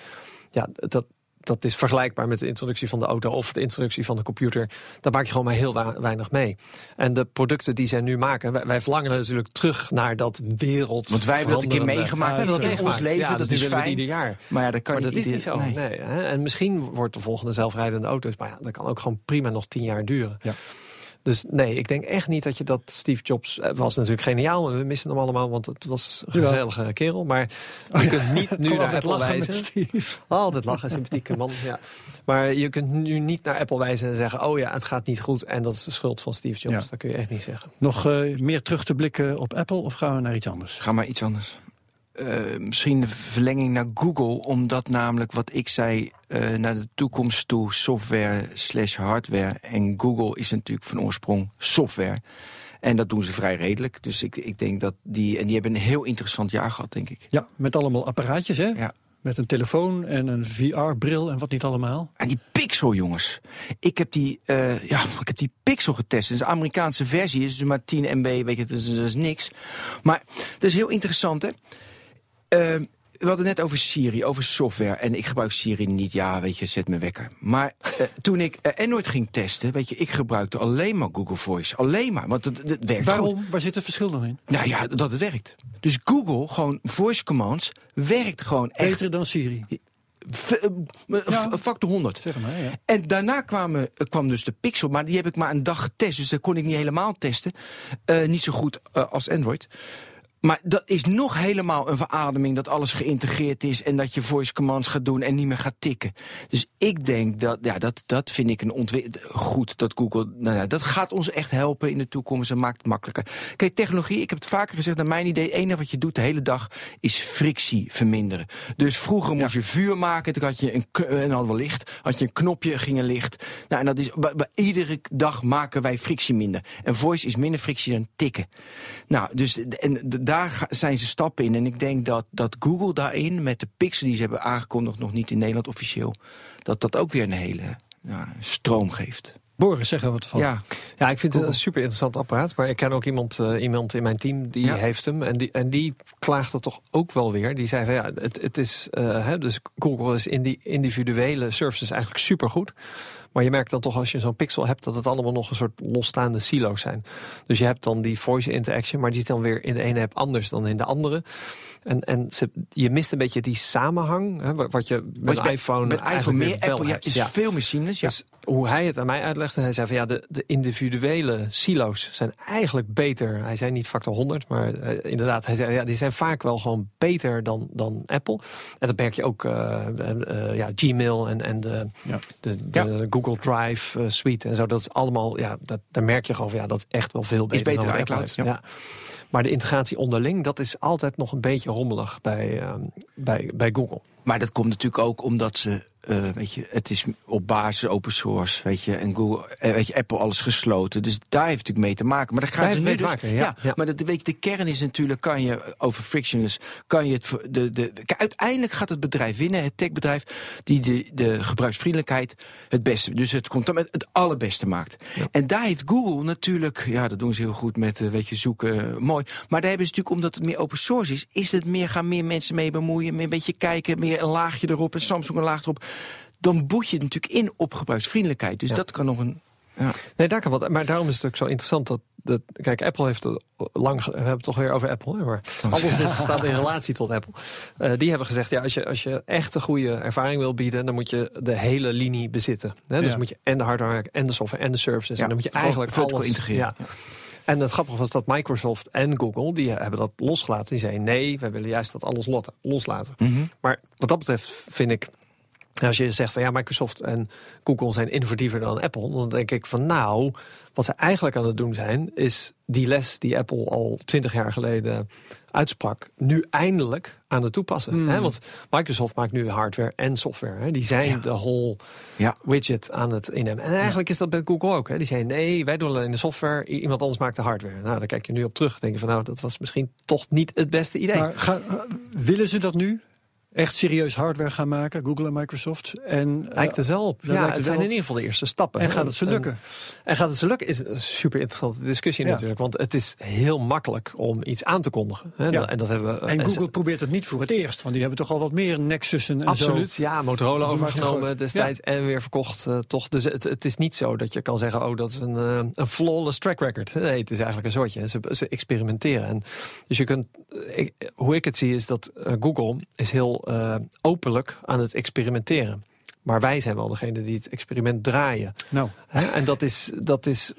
Ja, dat, dat is vergelijkbaar met de introductie van de auto of de introductie van de computer. Daar maak je gewoon maar heel weinig mee. En de producten die zij nu maken, wij, wij verlangen natuurlijk terug naar dat wereld. Want wij hebben dat een keer meegemaakt. Ja, dat in ons leven, Ja, dat dus is willen we fijn. ieder jaar. Maar ja, dat kan Maar dat niet is niet zo. nee. Nee. hè. En misschien wordt de volgende zelfrijdende auto's. Maar ja, dat kan ook gewoon prima nog tien jaar duren. Ja. Dus nee, ik denk echt niet dat je dat Steve Jobs eh, was natuurlijk geniaal. maar We missen hem allemaal, want het was een gezellige kerel. Maar je kunt niet nu naar Apple lachen met wijzen. Steve. Altijd lachen, sympathieke man. Ja. Maar je kunt nu niet naar Apple wijzen en zeggen: Oh ja, het gaat niet goed. En dat is de schuld van Steve Jobs. Ja. Dat kun je echt niet zeggen. Nog eh, meer terug te blikken op Apple of gaan we naar iets anders? Ga maar iets anders. Eh, misschien de verlenging naar Google, omdat namelijk wat ik zei eh, naar de toekomst toe software slash hardware. En Google is natuurlijk van oorsprong software. En dat doen ze vrij redelijk. Dus ik, ik denk dat die. En die hebben een heel interessant jaar gehad, denk ik. Ja, met allemaal apparaatjes, hè? Ja. Met een telefoon en een VR-bril en wat niet allemaal. En die Pixel, jongens. Ik heb die, eh, ja, ik heb die Pixel getest. Het is een Amerikaanse versie. Het is dus maar 10 MB, weet je, dat is, dat is niks. Maar dat is heel interessant, hè. Eh, we hadden net over Siri, over software. En ik gebruik Siri niet, ja, weet je, zet me wekker. Maar eh, toen ik eh, Android ging testen, weet je, ik gebruikte alleen maar Google Voice. Alleen maar, want het, het werkt goed. Waarom? Waar zit het verschil dan in? Nou ja, dat het werkt. Dus Google, gewoon voice commands, werkt gewoon echt Beter dan Siri. f- eh, Ja. factor 100. Zeg maar, ja. En daarna kwamen, kwam dus de Pixel, maar die heb ik maar een dag getest. Dus dat kon ik niet helemaal testen. Niet zo goed als Android. Maar dat is nog helemaal een verademing dat alles geïntegreerd is en dat je voice commands gaat doen en niet meer gaat tikken. Dus ik denk dat, ja, dat, dat vind ik een ontwikkeling. Goed dat Google, nou ja, dat gaat ons echt helpen in de toekomst en maakt het makkelijker. Kijk, technologie, ik heb het vaker gezegd, naar mijn idee, het enige wat je doet de hele dag is frictie verminderen. Dus vroeger moest je vuur maken, toen had je een, en hadden we licht, had je een knopje, ging er licht. Nou, en dat is, bij, bij iedere dag maken wij frictie minder. En voice is minder frictie dan tikken. Nou, dus en de- daar zijn ze stappen in. En ik denk dat, dat Google daarin, met de Pixel die ze hebben aangekondigd, nog niet in Nederland officieel, dat dat ook weer een hele ja, stroom geeft. Boris, zeg er wat van. Ja, Ja, ik vind het een super interessant apparaat. Maar ik ken ook iemand, eh, iemand in mijn team die Ja. heeft hem. En die, en die klaagde toch ook wel weer. Die zei van ja, het, het is. eh, hè, dus Google is in die individuele services eigenlijk supergoed. Maar je merkt dan toch als je zo'n pixel hebt dat het allemaal nog een soort losstaande silo's zijn. Dus je hebt dan die voice interaction, maar die is dan weer in de ene app anders dan in de andere. En, en ze, je mist een beetje die samenhang. Hè, wa- wat je met Wat je bij- iPhone. met iPhone eigenlijk meer Apple, ja, is Ja. veel meer seamless. Ja. Dus hoe hij het aan mij uitlegde, hij zei van ja, de, de individuele silo's zijn eigenlijk beter. Hij zei niet factor 100, maar eh, inderdaad, hij zei ja, die zijn vaak wel gewoon beter dan, dan Apple. En dat merk je ook, eh, eh, eh, ja, Gmail en, en de, Ja. de, de Google Drive eh, suite en zo. Dat is allemaal, ja, dat, daar merk je gewoon van ja, dat is echt wel veel beter, beter dan iCloud. Ja. Maar de integratie onderling, dat is altijd nog een beetje rommelig bij, eh, bij, bij Google. Maar dat komt natuurlijk ook omdat ze, eh, weet je, het is op basis open source, weet je, en Google, eh, weet je, Apple alles gesloten. Dus daar heeft het natuurlijk mee te maken. Maar dat gaan Daar ze nu dus, mee te maken, ja. Ja. Maar dat, weet je, de kern is natuurlijk, kan je over frictionless, kan je het, de, de, kijk, uiteindelijk gaat het bedrijf winnen, het techbedrijf, die de, de gebruiksvriendelijkheid het beste, dus het contact het allerbeste maakt. En daar heeft Google natuurlijk, ja, dat doen ze heel goed met, eh, weet je, zoeken, mooi. Maar daar hebben ze natuurlijk, omdat het meer open source is, is het meer, gaan meer mensen mee bemoeien, meer een beetje kijken, meer een laagje erop en Samsung een laag erop. Dan boet je het natuurlijk in op gebruiksvriendelijkheid. Dus Ja. dat kan nog een. Ja. Nee, daar kan wat. Maar daarom is het ook zo interessant dat. dat kijk, Apple heeft lang. We hebben het toch weer over Apple. Hè, maar alles is, staat in relatie tot Apple. Eh, die hebben gezegd: ja, als je, als je echt een goede ervaring wil bieden, dan moet je de hele linie bezitten. Hè? Dus Ja. moet je en de hardware, en de software en de services. Ja, en dan moet je eigenlijk alles integreren. Ja. En het grappige was dat Microsoft en Google die hebben dat losgelaten. Die zeiden: nee, wij willen juist dat alles loslaten. Mhm. Maar wat dat betreft vind ik als je zegt van ja, Microsoft en Google zijn innovatiever dan Apple, dan denk ik van nou, wat ze eigenlijk aan het doen zijn, is die les die Apple al twintig jaar geleden uitsprak, nu eindelijk aan het toepassen. Hmm. Want Microsoft maakt nu hardware en software. Die zijn Ja. de whole Ja. widget aan het innemen. En eigenlijk is dat bij Google ook. Hè? Die zei nee, wij doen alleen de software, iemand anders maakt de hardware. Nou, daar kijk je nu op terug. Denk je van nou, dat was misschien toch niet het beste idee. Maar willen ze dat nu? Echt serieus hardware gaan maken, Google en Microsoft? En, eh, Lijkt het wel op. Ja, lijkt het het zijn in ieder geval de eerste stappen. en gaat het ze lukken? En gaat het ze lukken? Is een super interessante discussie Ja. natuurlijk. Want het is heel makkelijk om iets aan te kondigen. Hè? Ja. En dat hebben we. En en Google probeert het niet voor het eerst, want die hebben toch al wat meer Nexussen en Absoluut, zo. ja. Motorola overgenomen destijds en weer verkocht, eh, toch. Dus het, het is niet zo dat je kan zeggen, oh, dat is een, eh, een flawless track record. Nee, het is eigenlijk een soortje. Ze, ze experimenteren. En dus je kunt, eh, ik- hoe ik het zie, is dat eh, Google is heel eh, openlijk aan het experimenteren. Maar wij zijn wel degene die het experiment draaien. Nou? En dat is, dat is,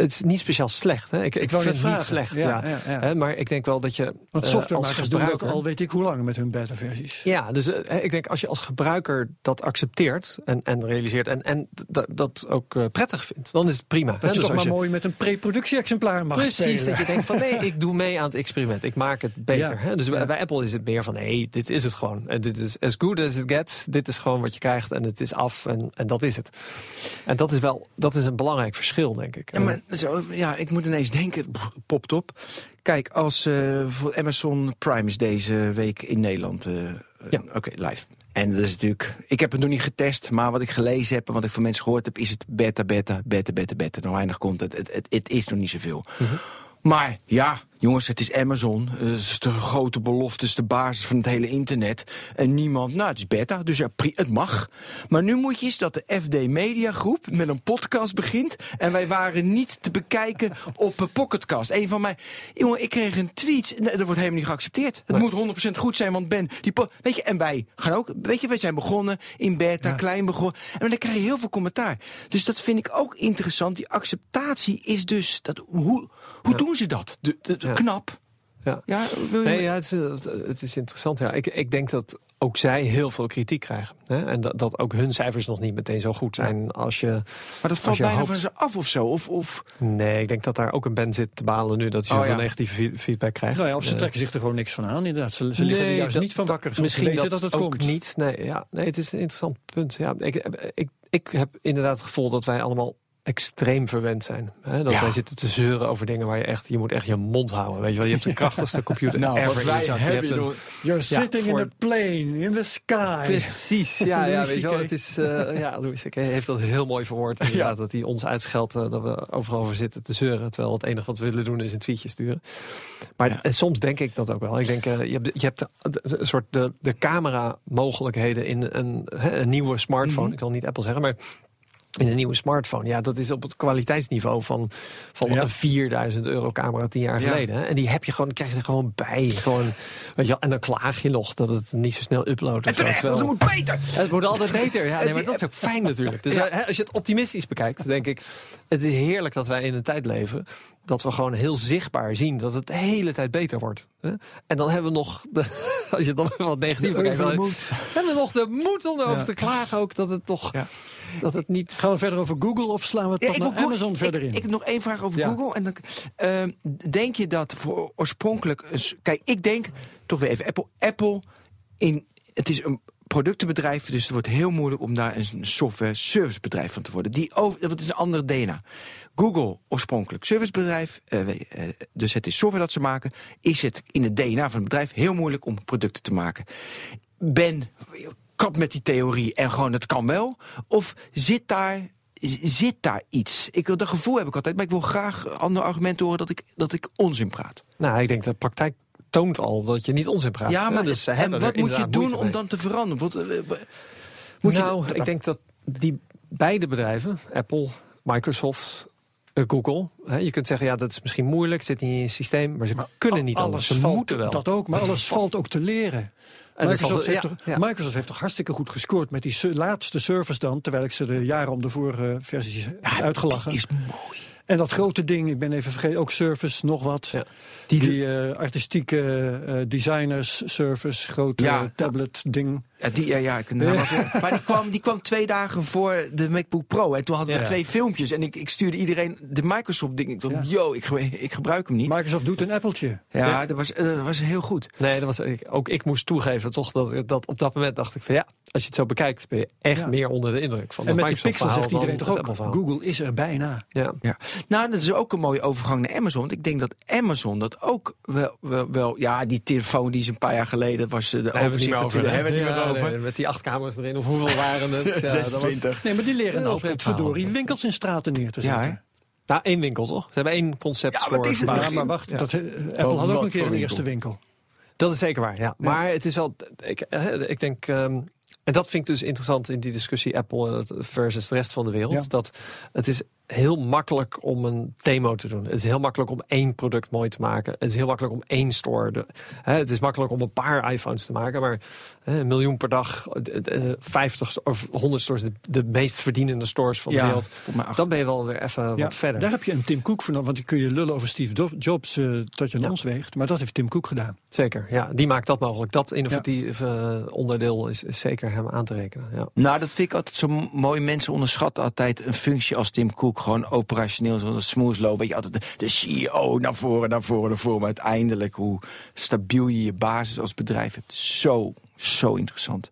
het is niet speciaal slecht. Hè? Ik, ik, wou vind het niet slecht. Ja, Ja, ja, ja. Hè, Maar ik denk wel dat je want eh, als softwaremakers doen al weet ik hoe lang met hun beta-versies. Ja, dus eh, ik denk als je als gebruiker dat accepteert en, en realiseert en, en dat, ook eh, prettig vindt, dan is het prima. Dat hè? je Dus toch maar mooi met een pre-productie-exemplaar mag Precies, spelen. dat je denkt van nee, ik doe mee aan het experiment. Ik maak het beter. Hè? Dus bij, Ja. bij Apple is het meer van nee, dit is het gewoon. En dit is as good as it gets. Dit is gewoon wat je krijgt en het is af en, en dat is het. En dat is wel dat is een belangrijk verschil, denk ik. Ja, maar zo, ja, ik moet ineens denken, popt op. Kijk, als eh, voor Amazon Prime is deze week in Nederland. eh, eh, Ja. Oké, live. En dat is natuurlijk. Ik heb het nog niet getest, maar wat ik gelezen heb en wat ik van mensen gehoord heb, is het beta, beta, beta, beta, beta. Nog weinig komt het. Het, het, het is nog niet zoveel. Maar ja, jongens, het is Amazon. Eh, Het is de grote belofte, is de basis van het hele internet. En niemand, nou, het is beta, dus ja, het mag. Maar nu moet je eens dat de FD Media Groep met een podcast begint. En wij waren niet te bekijken op een Pocketcast. Een van mij, jongen, ik kreeg een tweet. Nee, dat wordt helemaal niet geaccepteerd. Het moet 100% goed zijn, want Ben, die weet je, en wij gaan ook, weet je, wij zijn begonnen in beta, klein begonnen. En dan krijg je heel veel commentaar. Dus dat vind ik ook interessant. Die acceptatie is dus, dat, hoe, hoe doen ze dat? De, de- de- Ja. Knap. Ja. Ja, wil je Nee, ja, het, is, het is interessant. Ja. Ik, ik denk dat ook zij heel veel kritiek krijgen. Hè? En dat, dat ook hun cijfers nog niet meteen zo goed zijn als je... maar dat valt bijna hoopt- van ze af of zo. Of, of, Nee, ik denk dat daar ook een band zit te balen nu dat je Oh, ja. negatieve fe- feedback krijgt. Nou ja, of ze Eh, trekken zich er gewoon niks van aan. Inderdaad, ze, ze liggen er nee, juist dat- niet van wakker. Misschien weten dat, dat, het ook komt. niet. Nee, ja, nee, het is een interessant punt. Ja, ik, ik, ik heb inderdaad het gevoel dat wij allemaal extreem verwend zijn. Hè? Dat Ja. wij zitten te zeuren over dingen waar je echt, je moet echt je mond houden. Weet je wel, je hebt de krachtigste computer Nou, ever wat je wij. Je hebben, hebt een-. You're sitting in a plane, in the sky. Precies, ja, ja weet je wel. Het is, eh, ja, Louis C.K. heeft dat heel mooi verwoord. Inderdaad, dat hij ons uitscheldt eh, dat we overal over zitten te zeuren. Terwijl het enige wat we willen doen is een tweetje sturen. Maar Ja. en soms denk ik dat ook wel. Ik denk, eh, je hebt, je hebt de, de- een soort de, de camera mogelijkheden in een, hè, een nieuwe smartphone. Mhm. Ik wil niet Apple zeggen, maar in een nieuwe smartphone. Ja, dat is op het kwaliteitsniveau van, van Ja. een 4000 euro camera tien jaar Ja. geleden. Hè? En die heb je gewoon, krijg je er gewoon bij. Gewoon, weet je en dan klaag je nog dat het niet zo snel uploadt. En terecht, want het moet beter. het moet altijd beter. Ja, nee, maar dat is ook fijn natuurlijk. Dus eh, als je het optimistisch bekijkt, denk ik... het is heerlijk dat wij in een tijd leven... dat we gewoon heel zichtbaar zien dat het de hele tijd beter wordt. hè? En dan hebben we nog... De, als je dan wat negatief bekijkt... dan hebben we nog de moed om erover Ja. te klagen ook... dat het toch... Ja. Dat het niet... Gaan we verder over Google of slaan we het Ja, ik naar wil Google- Amazon verder ik, in? Ik heb nog één vraag over Ja. Google. En dan, ehm, denk je dat voor oorspronkelijk... Kijk, ik denk, toch weer even Apple. Apple, in, het is een productenbedrijf, dus het wordt heel moeilijk om daar een software servicebedrijf van te worden. Die over, dat is een andere DNA. Google, oorspronkelijk servicebedrijf, eh, eh, dus het is software dat ze maken. Is het in het DNA van het bedrijf heel moeilijk om producten te maken? Ben, kap met die theorie en gewoon het kan wel? Of zit daar zit daar iets? Ik dat gevoel heb ik altijd, maar ik wil graag andere argumenten horen dat ik, dat ik onzin praat. Nou, ik denk dat praktijk toont al dat je niet onzin praat. ja, maar dus en wat moet je doen om mee. dan te veranderen? Wat, eh, eh, moet nou, je, ik denk dat die beide bedrijven, Apple, Microsoft, eh, Google, hè, je kunt zeggen, ja, dat is misschien moeilijk, zit niet in je systeem, maar ze kunnen niet anders. Ze valt, moeten wel. Dat ook, maar alles valt ook te leren. En Microsoft, heeft ja, toch, ja. Microsoft heeft toch hartstikke goed gescoord met die laatste service dan, terwijl ik ze de jaren om de vorige versies heb uitgelachen. die is mooi. En dat grote ding, ik ben even vergeten, ook Surface, nog wat. Ja. Die, eh, artistieke eh, designers, Surface, grote Ja. tablet ding. Ja, die, ja, ja, ik kan Maar die kwam, die kwam twee dagen voor de MacBook Pro. En toen hadden we Ja. twee filmpjes. En ik, ik stuurde iedereen de Microsoft ding. Ik dacht, Ja. yo, ik, ik gebruik hem niet. Microsoft doet een appeltje. ja, dat was, eh, dat was heel goed. Nee, dat was, ik- ook ik moest toegeven toch dat, dat op dat moment dacht ik van ja, als je het zo bekijkt ben je echt Ja. meer onder de indruk van En met die Pixel zegt iedereen toch ook, Google is er bijna. Ja. Ja. Nou, dat is ook een mooie overgang naar Amazon. Want ik denk dat Amazon dat ook wel... wel, wel ja, die telefoon die ze een paar jaar geleden was... eh, De overzicht. Daar hebben we het niet Ja, meer over. Nee, met die acht kamers erin, of hoeveel waren het? Ja, dat was- 26. Nee, maar die leren nou verdorie winkels in straten neer te zetten. Nou, één winkel toch? Ze hebben één concept Ja, maar is maar wacht, Ja. dat, eh, Apple had ook een keer een eerste winkel. Dat is zeker waar, ja. Maar het is wel, ik, eh, ik denk, ehm, en dat vind ik dus interessant in die discussie Apple eh, versus de rest van de wereld. Ja. Dat het is heel makkelijk om een demo te doen. Het is heel makkelijk om één product mooi te maken. Het is heel makkelijk om één store. De, hè, het is makkelijk om een paar iPhones te maken, maar hè, een miljoen per dag, eh, eh, 50 sto- of 100 stores, de, de meest verdienende stores van de Ja, wereld. Dan ben je wel weer even Ja, wat verder. Daar heb je een Tim Cook voor nodig, want die kun je lullen over Steve Jobs eh, dat je een Ja. ons weegt. Maar dat heeft Tim Cook gedaan. Zeker, ja. Die maakt dat mogelijk. Dat innovatieve onderdeel is, is zeker hem aan te rekenen. Ja. Nou, dat vind ik altijd zo mooi. Mensen onderschatten altijd een functie als Tim Cook. Gewoon operationeel, zoals smooth low. Weet je, altijd de, de CEO naar voren, naar voren, naar voren. Maar uiteindelijk hoe stabiel je je basis als bedrijf hebt. Zo, zo interessant.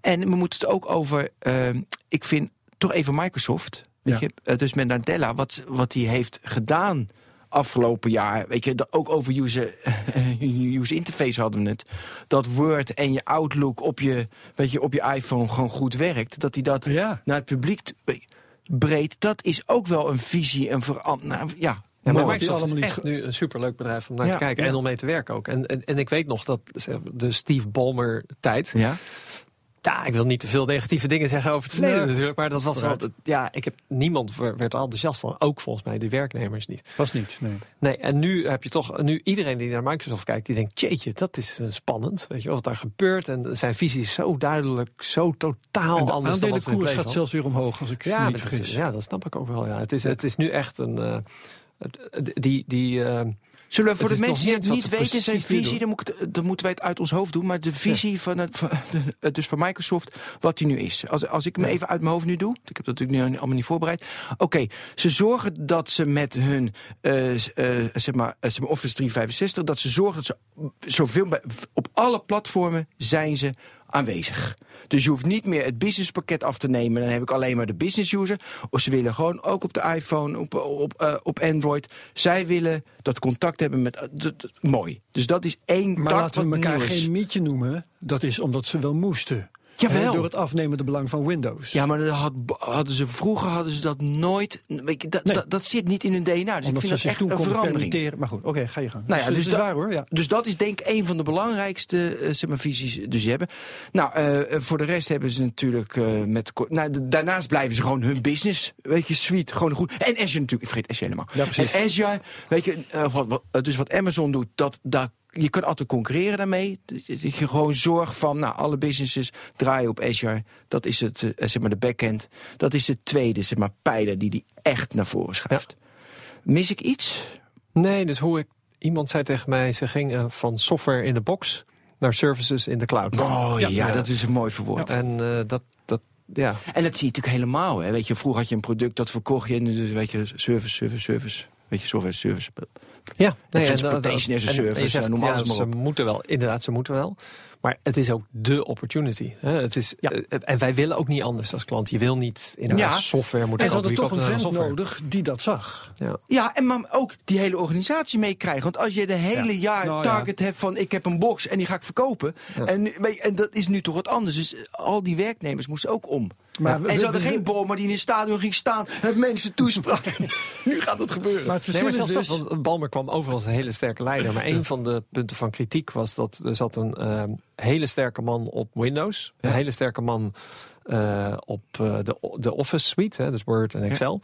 En we moeten het ook over... eh, ik vind toch even Microsoft. Ja. je, eh, dus met Nadella, wat, wat hij heeft gedaan afgelopen jaar. Weet je, ook over user, user interface hadden we het. Dat Word en je Outlook op je, weet je, op je iPhone gewoon goed werkt. Dat hij dat Ja. naar het publiek breed. Dat is ook wel een visie, een verandering. Nou, ja, Ja, maar. Microsoft is echt nu een superleuk bedrijf om naar Ja, te kijken ja. en om mee te werken ook. En, en, en ik weet nog dat de Steve Ballmer tijd. ja. Ja, ik wil niet te veel negatieve dingen zeggen over het verleden Nee. natuurlijk. Maar dat was wel. Ja, ik heb niemand werd er enthousiast van. Ook volgens mij de werknemers niet. Was niet, nee. Nee, en nu heb je toch, nu iedereen die naar Microsoft kijkt, die denkt, jeetje, dat is eh, spannend. Weet je wat daar gebeurt. En zijn visie is zo duidelijk, zo totaal En de anders dan wat aandelenkoers leven gaat zelfs weer omhoog, als ik Ja, niet vergis. is- ja, dat snap ik ook wel. Ja. Het, is, het is nu echt een. eh, die, die, eh, Zullen we voor de mensen die het niet weten, zijn visie, dan, moet ik het- dan moeten wij het uit ons hoofd doen. Maar de visie van het, van, dus van Microsoft, wat die nu is. Als, als ik hem even uit mijn hoofd nu doe, ik heb dat natuurlijk nu allemaal niet voorbereid. Oké, ze zorgen dat ze met hun eh, eh, zeg, maar, maar Office 365, dat ze zorgen dat ze zoveel bij, op alle platformen zijn ze aanwezig. Dus je hoeft niet meer het businesspakket af te nemen. Dan heb ik alleen maar de business user. Of ze willen gewoon ook op de iPhone, op, op, eh, op Android. Zij willen dat contact hebben met. eh, mooi. Dus dat is één Maar tak laten we elkaar geen mietje noemen. Dat is omdat ze wel moesten. Jawel. Door het afnemende belang van Windows. Ja, maar dat had, hadden ze, vroeger hadden ze dat nooit. Weet je, dat, Nee. dat, dat zit niet in hun DNA. Dus ik omdat vind ze dat echt toen een verandering. Maar goed, oké, ga je gang. Nou ja, dus, dus dat is dat- waar hoor. Ja. Dus dat is denk ik een van de belangrijkste eh, zeg maar, visies die ze hebben. Nou, eh, voor de rest hebben ze natuurlijk eh, met... Nou, daarnaast blijven ze gewoon hun business, weet je, suite, gewoon goed. En Azure natuurlijk, ik vergeet Azure helemaal. Ja, precies. En Azure, weet je, wat, wat- dus wat Amazon doet, dat, dat, je kan altijd concurreren daarmee. Dat je gewoon zorgt van, nou, alle businesses draaien op Azure. Dat is het, eh, zeg maar, de backend. Dat is de tweede, zeg maar, pijler die die echt naar voren schuift. Mis ik iets? nee, dus hoe ik. Iemand zei tegen mij, ze ging eh, van software in de box naar services in de cloud. Oh ja, Ja. dat is een mooi verwoord. En eh, dat, dat, ja. En dat zie je natuurlijk helemaal. Hè. Weet je, vroeger had je een product dat verkocht je en dus weet je, service, service, service. Weet je, software, service. Ja, transportation as a en- en service, je zegt, noem ja, alles maar Ze moeten wel, inderdaad, ze moeten wel. Maar het is ook de opportunity. Hè? Het is, Ja. eh, en wij willen ook niet anders als klant. Je wil niet inderdaad Ja. software moeten En ze hadden toch een vent nodig die dat zag. Ja. Ja, en maar ook die hele organisatie meekrijgen. Want als je de hele Ja. jaar Nou ja. target hebt van ik heb een box en die ga ik verkopen. En, en dat is nu toch wat anders. Dus eh, al die werknemers moesten ook om. Maar Ja. we- en ze hadden we- geen bom, maar die in het stadion ging staan en mensen toesprak. nu gaat het gebeuren. Maar het Nee, verschil maar is zelfs dus... dat, want Balmer kwam over als een hele sterke leider. Maar een van de punten van kritiek was dat er zat een ehm, hele sterke man op Windows. Een hele sterke man eh, op eh, de, de Office suite, hè, dus Word en Excel.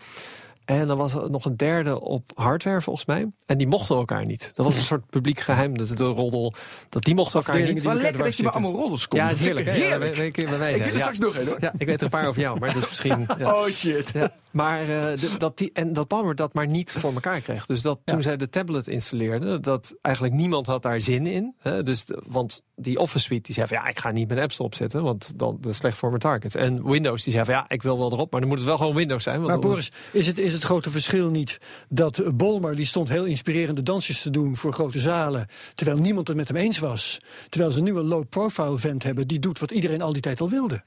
En dan was er nog een derde op hardware volgens mij. En die mochten elkaar niet. Dat was een soort publiek geheim. Dat de roddel. Dat die mochten elkaar niet. die Maar elkaar lekker dat je bij allemaal roddels komt. Ja, het is heerlijk. Ja, heerlijk. mij Ik wil er Ja. straks nog een hoor. Ja, ik weet er een paar over jou, maar dat is misschien. Ja. Oh shit. Ja. Maar eh, dat die, en dat Palmer dat maar niet voor elkaar kreeg. Dus dat toen zij de tablet installeerden, dat eigenlijk niemand had daar zin in. Hè? Dus de- want die Office Suite die zei van ja, ik ga niet mijn apps erop zetten, want dan dat is slecht voor mijn target. En Windows die zei van ja, ik wil wel erop, maar dan moet het wel gewoon Windows zijn. Want Maar anders- Boris, is het, is het grote verschil niet dat Bolmer die stond heel inspirerende dansjes te doen voor grote zalen, terwijl niemand het met hem eens was. Terwijl ze nu een low-profile vent hebben die doet wat iedereen al die tijd al wilde.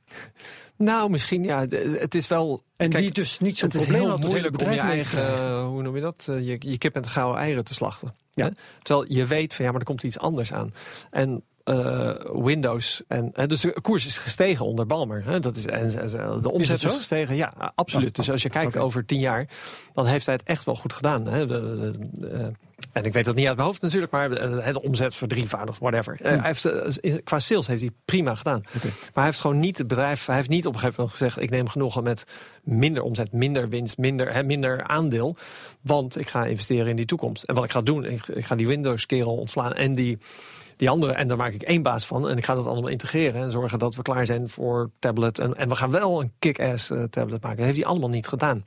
Nou, misschien ja, het is wel. En kijk, die dus niet zo'n is probleem heel had het hele moeilijk om je eigen, eh, hoe noem je dat, Eh, je, je kip en de gouden eieren te slachten. Ja. Hè? Terwijl je weet van ja, maar er komt iets anders aan. En eh, Windows, en, dus de koers is gestegen onder Balmer. Hè? Dat is, en, de omzet is, gestegen, ja, absoluut. Dus als je kijkt over tien jaar, dan heeft hij het echt wel goed gedaan. Hè? De, de- de- eh, en ik weet dat niet uit mijn hoofd natuurlijk, maar de, de omzet verdrievoudigd, whatever. Eh, hij heeft, eh, qua sales heeft hij prima gedaan. Maar hij heeft gewoon niet het bedrijf, hij heeft niet op een gegeven moment gezegd: ik neem genoegen met minder omzet, minder winst, minder, hè, minder aandeel. Want ik ga investeren in die toekomst. En wat ik ga doen, ik, ik ga die Windows-kerel ontslaan en die, die andere. En daar maak ik één baas van. En ik ga dat allemaal integreren en zorgen dat we klaar zijn voor tablet. En, en we gaan wel een kick-ass eh, tablet maken. Dat heeft hij allemaal niet gedaan.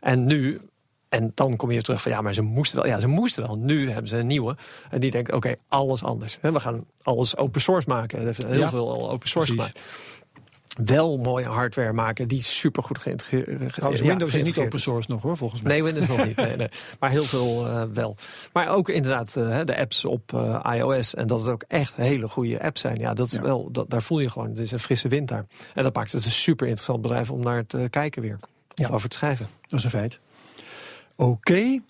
En nu. En dan kom je terug van ja, maar ze moesten wel. Ja, ze moesten wel. Nu hebben ze een nieuwe. En die denkt, oké, alles anders. We gaan alles open source maken. Heeft heel Ja, veel al open source Precies. gemaakt. Wel mooie hardware maken die supergoed geïntegreerd Trouwens, ja, Windows is niet open source nog hoor, volgens mij. Nee, Windows nog niet. Nee, nee. Maar heel veel eh, wel. Maar ook inderdaad eh, de apps op eh, iOS. En dat het ook echt hele goede apps zijn. Ja, dat is Ja. wel, dat, daar voel je gewoon. Er is een frisse wind daar. En dat maakt het een super interessant bedrijf om naar te kijken weer. Of Ja. over te schrijven. Dat is een feit. Oké.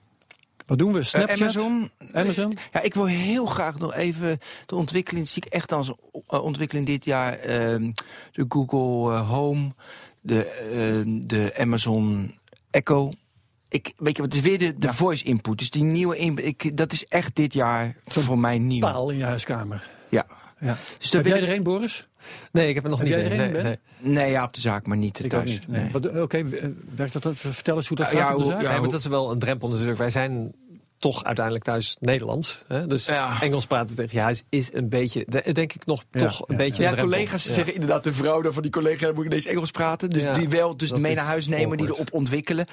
Wat doen we? Eh, Snapchat? Amazon. Amazon? Ja, ik wil heel graag nog even de ontwikkeling, zie ik echt als eh, ontwikkeling dit jaar. ehm, de Google eh, Home, de, ehm, de Amazon Echo. Ik, weet je, wat het is weer de, de voice input. Dus die nieuwe input, ik, dat is echt dit jaar voor mij nieuw. Paal in je huiskamer. Ja. Ja. Dus Heb jij er een, Boris? Nee, ik heb er nog Heb niet jij er een, nee, Ben? nee. Nee, ja, op de zaak, maar niet Ik thuis. niet. Nee. Eh, Oké, eh, werkt dat? dan? Vertel eens hoe dat Ja, gaat op de zaak. ja, Nee, maar dat is wel een drempel natuurlijk. Wij zijn toch uiteindelijk thuis Nederlands. Hè? Dus Ja. Engels praten tegen je huis is een beetje, de- denk ik nog Ja, toch een ja, beetje Ja, een drempel. collega's Ja. zeggen inderdaad, de vrouw dan van die collega moet ik ineens Engels praten. Dus Ja, die wel, dus mee naar huis nemen, die erop ontwikkelen.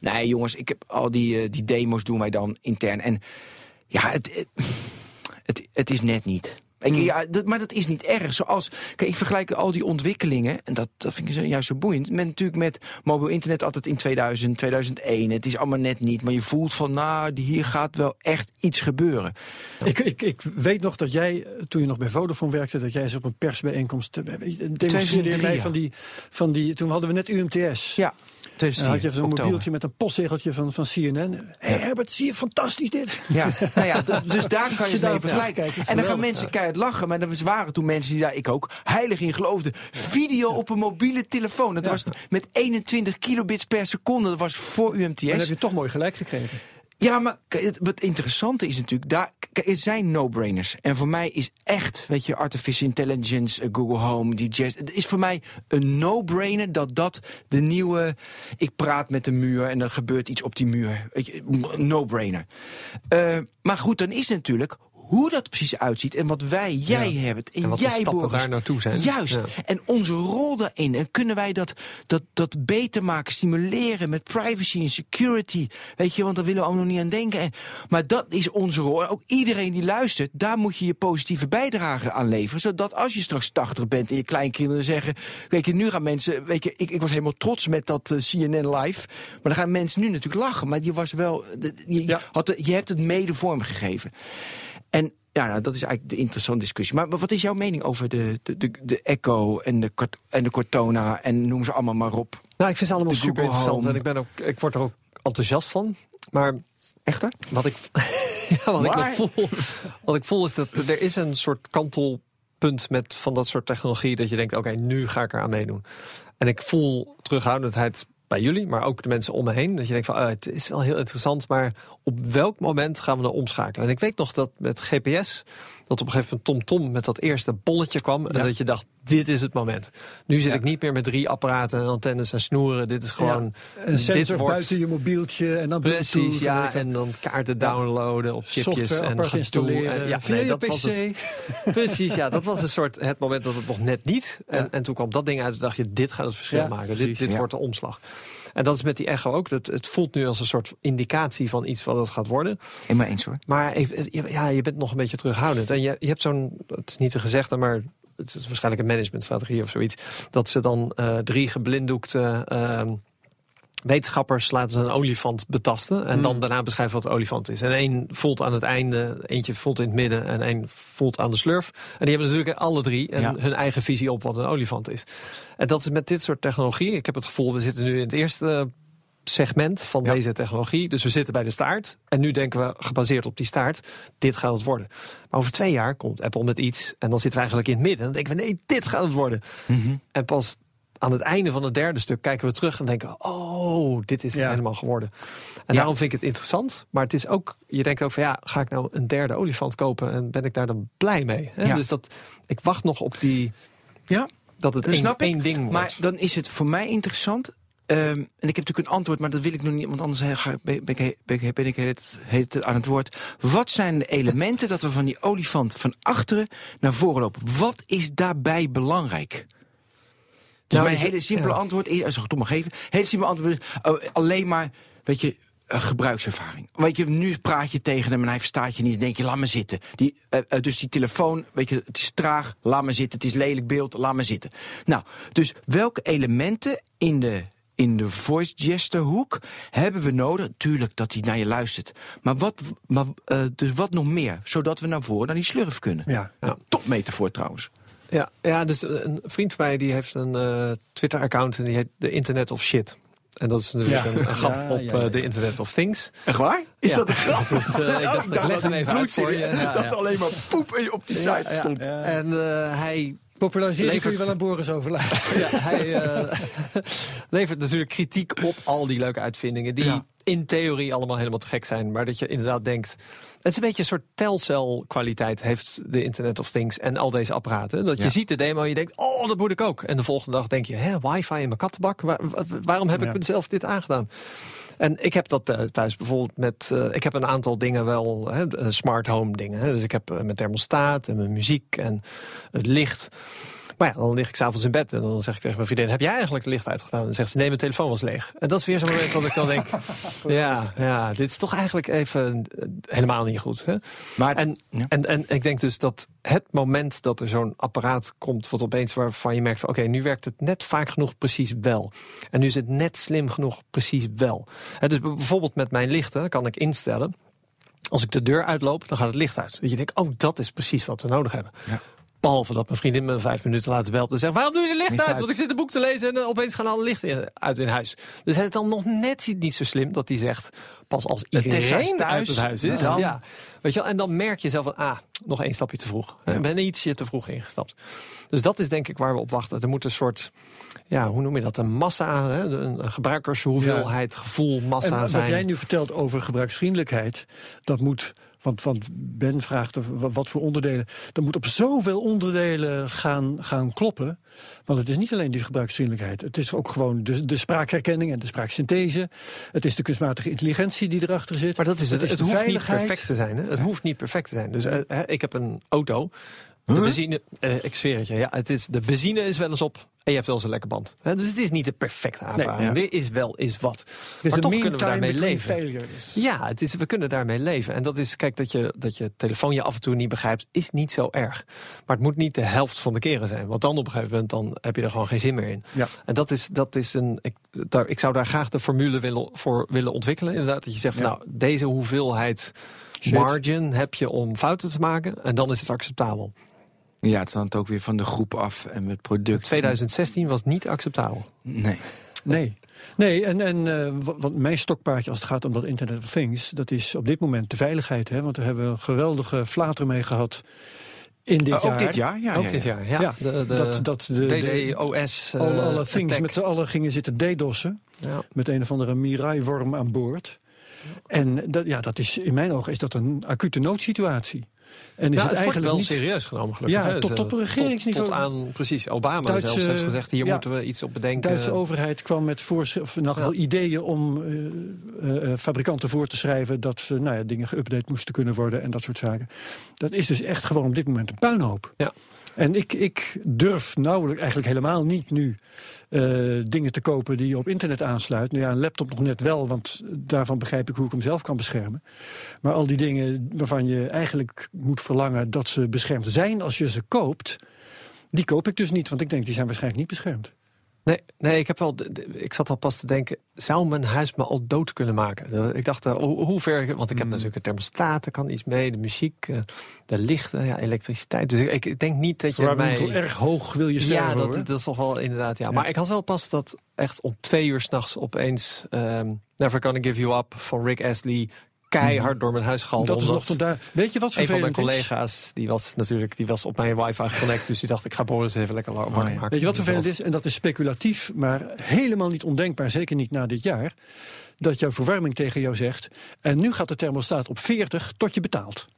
Nee, jongens, ik heb al die, eh, die demo's doen wij dan intern. En ja, het, het, het, het is net niet. Ik, Hmm. ja, dat, maar dat is niet erg. Zoals, kijk, ik vergelijk al die ontwikkelingen, en dat, dat vind ik zo- juist zo boeiend, met natuurlijk met mobiel internet altijd in 2000, 2001. Het is allemaal net niet, maar je voelt van, nou, hier gaat wel echt iets gebeuren. Ik, ik, ik weet nog dat jij, toen je nog bij Vodafone werkte, dat jij eens op een persbijeenkomst eh, demonstreerde je 2003, mij ja. van die, van die. Toen hadden we net UMTS. Ja, dan had je 2004, zo'n mobieltje met een postzegeltje van, van CNN. Herbert, zie je fantastisch dit? Ja, nou ja, dus daar kan je je mee vergelijken. En dan gaan mensen lachen. Maar er waren toen mensen die daar, ik ook, heilig in geloofden. Video op een mobiele telefoon. Dat was met 21 kilobits per seconde. Dat was voor En dan UMTS. heb je toch mooi gelijk gekregen. Ja, maar het, interessante is natuurlijk, daar er zijn no-brainers. En voor mij is echt, weet je, artificial intelligence, eh, Google Home, die jazz. Het is voor mij een no-brainer dat dat de nieuwe. Ik praat met de muur en er gebeurt iets op die muur. Weet je, no-brainer. Eh, maar goed, dan is natuurlijk hoe dat precies uitziet en wat wij, jij hebben en, En wat de jij stappen Boris. daar naartoe zijn. Juist. Ja. En onze rol daarin. En kunnen wij dat, dat, dat beter maken, stimuleren met privacy en security. Weet je, want daar willen we allemaal nog niet aan denken. En, maar dat is onze rol. En ook iedereen die luistert, daar moet je je positieve bijdrage aan leveren. Zodat als je straks 80 bent en je kleinkinderen zeggen. Weet je, nu gaan mensen. Weet je, ik, ik was helemaal trots met dat eh, CNN live. Maar dan gaan mensen nu natuurlijk lachen. Maar je was wel. de- Je, Ja. had, het- je hebt het mede vormgegeven. En ja, nou, dat is eigenlijk de interessante discussie. Maar, maar wat is jouw mening over de, de, de, de Echo en de, en de Cortona en noem ze allemaal maar op? Nou, ik vind ze allemaal De super interessant. En ik, ben ook, ik word er ook enthousiast van. Maar Echt hè? wat ik, ja, wat ik Maar- voel, wat ik voel is dat er is een soort kantelpunt met van dat soort technologie dat je denkt, oké, nu ga ik eraan meedoen. En ik voel terughoudendheid bij jullie, maar ook de mensen om me heen. Dat je denkt van, oh, het is wel heel interessant, maar op welk moment gaan we er omschakelen? En ik weet nog dat met GPS, dat op een gegeven moment TomTom met dat eerste bolletje kwam. En Ja. dat je dacht, dit is het moment. Nu zit Ja. ik niet meer met drie apparaten en antennes en snoeren. Dit is gewoon, Een dit wordt... buiten je mobieltje en dan Precies, Bluetooth ja. En dan kaarten downloaden op chipjes software en gedoe. installeren En, ja, nee, dat PC. was het. Precies, ja. Dat was een soort het moment dat het nog net niet. En, en toen kwam dat ding uit en dacht je, dit gaat het verschil maken. Dit, dit wordt de omslag. En dat is met die echo ook. Dat, het voelt nu als een soort indicatie van iets wat het gaat worden. Helemaal eens hoor. Maar ja, je bent nog een beetje terughoudend. En je, je hebt zo'n, het is niet een gezegde, maar het is waarschijnlijk een managementstrategie of zoiets. Dat ze dan eh, drie geblinddoekte ehm, wetenschappers laten ze een olifant betasten. En dan daarna beschrijven wat de olifant is. En één voelt aan het einde, eentje voelt in het midden en één voelt aan de slurf. En die hebben natuurlijk alle drie een- Ja. hun eigen visie op wat een olifant is. En dat is met dit soort technologie. Ik heb het gevoel, we zitten nu in het eerste segment van Ja. deze technologie. Dus we zitten bij de staart. En nu denken we, gebaseerd op die staart, dit gaat het worden. Maar over twee jaar komt Apple met iets. En dan zitten we eigenlijk in het midden. En dan denken we, nee, dit gaat het worden. En pas aan het einde van het derde stuk kijken we terug en denken: oh, dit is het Ja. helemaal geworden. En Ja. daarom vind ik het interessant. Maar het is ook, je denkt ook van ja, ga ik nou een derde olifant kopen en ben ik daar dan blij mee? Hè? Ja. Dus dat ik wacht nog op die Ja, dat het dat één, snap ik. één ding wordt. Maar dan is het voor mij interessant. ehm, en ik heb natuurlijk een antwoord, maar dat wil ik nog niet, want anders ga- ben ik, ben ik, ben ik het, heet aan het woord. Wat zijn de elementen dat we van die olifant van achteren naar voren lopen? Wat is daarbij belangrijk? Dus Nou, mijn ik- hele simpele ja. antwoord is, als ik het toch maar geven, hele simpele antwoord is alleen maar, weet je, eh, gebruikservaring. Weet je, nu praat je tegen hem en hij verstaat je niet. Dan denk je, laat me zitten. Die, eh, eh, dus die telefoon, weet je, het is traag, laat me zitten. Het is lelijk beeld, laat me zitten. Nou, dus welke elementen in de, in de voice gesture hoek hebben we nodig? Tuurlijk dat hij naar je luistert. Maar wat, maar, eh, dus wat nog meer? Zodat we naar voren naar die slurf kunnen. Ja. Metafoor trouwens. Ja, ja, dus een vriend van mij die heeft een eh, Twitter-account en die heet de Internet of Shit. En dat is natuurlijk Ja. een, een grap Ja, op ja, ja. eh, de Internet of Things. Echt waar? Is Ja. dat een grap? Dus, eh, ik dacht, ik leg hem even uit voor je. bloedje, Ja, Dat ja. alleen maar poep op die site stond. Ja. En eh, hij Populariseren kun Levert- je wel aan Boris overlaten. Ja, hij eh, levert natuurlijk kritiek op al die leuke uitvindingen... die Ja. in theorie allemaal helemaal te gek zijn. Maar dat je inderdaad denkt... Het is een beetje een soort telcelkwaliteit heeft de Internet of Things en al deze apparaten. Dat je ziet de demo en je denkt, oh, dat moet ik ook. En de volgende dag denk je, hè, wifi in mijn kattenbak? Waar- wa- waarom heb ik mezelf dit aangedaan? En ik heb dat eh, thuis bijvoorbeeld met... eh, ik heb een aantal dingen wel, hè, eh, smart home dingen. Dus ik heb mijn thermostaat en mijn muziek en het licht. Maar ja, dan lig ik s'avonds in bed en dan zeg ik tegen mijn vriendin... heb jij eigenlijk het licht uitgedaan? En dan zegt ze, nee, mijn telefoon was leeg. En dat is weer zo'n moment dat ik dan denk... ja, ja, dit is toch eigenlijk even eh, helemaal niet goed. Hè? Maar En, ja. en, en ik denk dus dat het moment dat er zo'n apparaat komt... wat opeens waarvan je merkt van... oké, nu werkt het net vaak genoeg precies wel. En nu is het net slim genoeg precies wel. Hè, dus bijvoorbeeld met mijn lichten kan ik instellen... als ik de deur uitloop, dan gaat het licht uit. Dat je denkt, oh, dat is precies wat we nodig hebben. Ja. Behalve dat mijn vriendin me vijf minuten later belt en zegt... waarom doe je het licht uit? uit. Want ik zit een boek te lezen en eh, opeens gaan alle lichten uit in huis. Dus het is dan nog net niet zo slim dat hij zegt... pas als iedereen thuis, uit het huis is... dan- Ja. Weet je wel? En dan merk je zelf van, ah, nog één stapje te vroeg. Ik ben ietsje te vroeg ingestapt. Dus dat is denk ik waar we op wachten. Er moet een soort, ja, hoe noem je dat? Een massa, hè? een gebruikershoeveelheid, gevoel, massa En wat zijn. jij nu vertelt over gebruiksvriendelijkheid, dat moet. Want, want Ben vraagt wa- wat voor onderdelen. Dat moet op zoveel onderdelen gaan, gaan kloppen. Want het is niet alleen die gebruiksvriendelijkheid. Het is ook gewoon de, de spraakherkenning en de spraaksynthese. Het is de kunstmatige intelligentie die erachter zit. Maar dat is het. is Het, de hoeft niet perfect te zijn. Hè? Het hoeft niet perfect te zijn. Dus eh, hè, ik heb een auto. De benzine, eh, ik zweer het je, ja, het is, de benzine is wel eens op en je hebt wel eens een lekke band. Dus het is niet de perfecte aanvaring. ja. Dit is wel is wat. Dus maar toch kunnen we daarmee leven. failures. Ja, het is, we kunnen daarmee leven. En dat is, kijk, dat je, dat je telefoon je af en toe niet begrijpt, is niet zo erg. Maar het moet niet de helft van de keren zijn. Want dan op een gegeven moment dan heb je er gewoon geen zin meer in. Ja. En dat is, dat is een. Ik, daar, ik zou daar graag de formule willen, voor willen ontwikkelen. Inderdaad, dat je zegt van Ja. nou, deze hoeveelheid Shit. margin heb je om fouten te maken. En dan is het acceptabel. Ja, het hangt ook weer van de groep af en het product. 2016 was niet acceptabel. Nee. Nee. Nee, en, en eh, wa- wat mijn stokpaardje als het gaat om dat Internet of Things, dat is op dit moment de veiligheid. Hè? Want we hebben een geweldige flater mee gehad in dit jaar. ook dit jaar? Ja, Ook ja, dit ja. jaar. Ja, Ja, de, de, dat, dat de, DDoS. eh, alle, alle things attack. met z'n allen gingen zitten DDoS'en. Ja. Met een of andere Mirai-worm aan boord. En dat, ja, dat is, in mijn ogen is dat een acute noodsituatie. En is Ja, het, eigenlijk wel niet... serieus genomen, gelukkig. Ja, tot- eh, regeringsniveau. Tot, aan, precies, Obama Duitse- zelfs heeft gezegd... hier ja. moeten we iets op De bedenken. Duitse overheid kwam met of in ideeën om eh, eh, fabrikanten voor te schrijven dat ze nou ja, dingen geüpdate moesten kunnen worden en dat soort zaken. Dat is dus echt gewoon op dit moment een puinhoop. Ja. En ik, ik durf nauwelijks, eigenlijk helemaal niet nu, eh, dingen te kopen die je op internet aansluit. Nou ja, een laptop nog net wel, want daarvan begrijp ik hoe ik hem zelf kan beschermen. Maar al die dingen waarvan je eigenlijk moet verlangen dat ze beschermd zijn als je ze koopt, die koop ik dus niet, want ik denk die zijn waarschijnlijk niet beschermd. Nee, nee ik, heb wel, ik zat al pas te denken, zou mijn huis me al dood kunnen maken? Ik dacht, eh, hoe, hoe ver, want ik heb natuurlijk een thermostaat, er kan iets mee, de muziek, eh, de lichten, ja, elektriciteit. Dus ik, ik denk niet dat je Maar mij... erg hoog wil je sterven, Ja, hoor. dat, dat is toch wel inderdaad, ja. Maar ik had wel pas dat echt om twee uur s'nachts opeens... ehm, Never Gonna Give You Up van Rick Astley keihard door mijn huis galmde. dat is nog tot daar. Weet je wat een van mijn vervelend is? collega's, die was natuurlijk die was op mijn wifi geconnect. Dus die dacht, ik ga Boris even lekker warm ja. maken. Weet je wat vervelend is? En dat is speculatief, maar helemaal niet ondenkbaar, zeker niet na dit jaar. Dat jouw verwarming tegen jou zegt. En nu gaat de thermostaat op 40 tot je betaalt.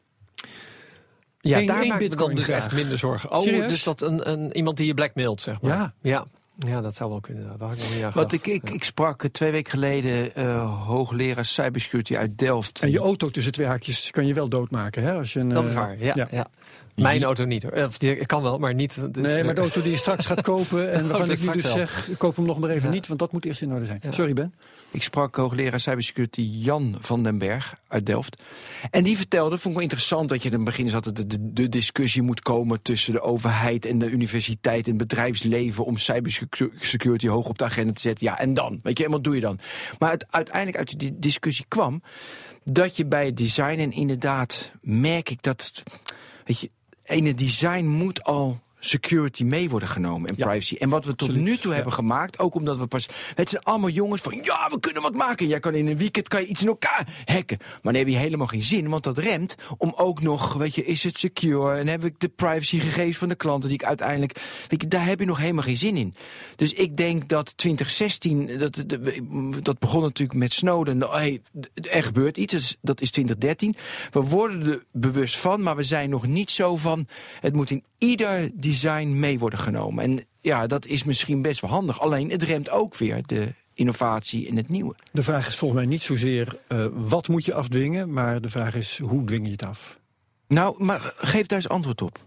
Ja, Eén- daar maak ik me dan dus echt minder zorgen. Oh, Serieus? dus dat een, een, iemand die je blackmailt, zeg maar. Ja. Ja, ja dat zou wel kunnen. Dat had ik nog niet aan Want ik, ik, ik sprak eh, twee weken geleden eh, hoogleraar cybersecurity uit Delft. En je auto tussen twee haakjes kan je wel doodmaken. Hè? Als je een, Dat is eh, waar, ja. ja. Mijn auto niet hoor. Of die- Ik kan wel, maar niet. dus, Nee, maar de auto die je straks gaat kopen en waarvan dat ik nu dus wel. zeg, koop hem nog maar even Ja. niet, want dat moet eerst in orde zijn. Ja. Sorry Ben. Ik sprak hoogleraar cybersecurity Jan van den Berg uit Delft. En die vertelde, vond ik wel interessant, dat je in het begin is altijd de, discussie moet komen tussen de overheid en de universiteit en het bedrijfsleven om cybersecurity hoog op de agenda te zetten. Ja, en dan? Weet je, en wat doe je dan? Maar het uiteindelijk uit die discussie kwam dat je bij het design en inderdaad merk ik dat, weet je, het design moet al security mee worden genomen en Ja, privacy. En wat we tot absoluut, nu toe ja. hebben gemaakt, ook omdat we pas... Het zijn allemaal jongens van, ja, we kunnen wat maken. Jij kan in een weekend kan je iets in elkaar hacken. Maar dan heb je helemaal geen zin, want dat remt om ook nog, weet je, is het secure? En heb ik de privacygegevens van de klanten die ik uiteindelijk... Weet je, daar heb je nog helemaal geen zin in. Dus ik denk dat 2016, dat, dat begon natuurlijk met Snowden. Nou, Hey, er gebeurt iets, dat is- dat is 2013. We worden er bewust van, maar we zijn nog niet zo van... Het moet in ieder design mee worden genomen. En ja, dat is misschien best wel handig. Alleen het remt ook weer de innovatie en het nieuwe. De vraag is volgens mij niet zozeer eh, wat moet je afdwingen, maar de vraag is hoe dwing je het af? Nou, maar geef daar eens antwoord op.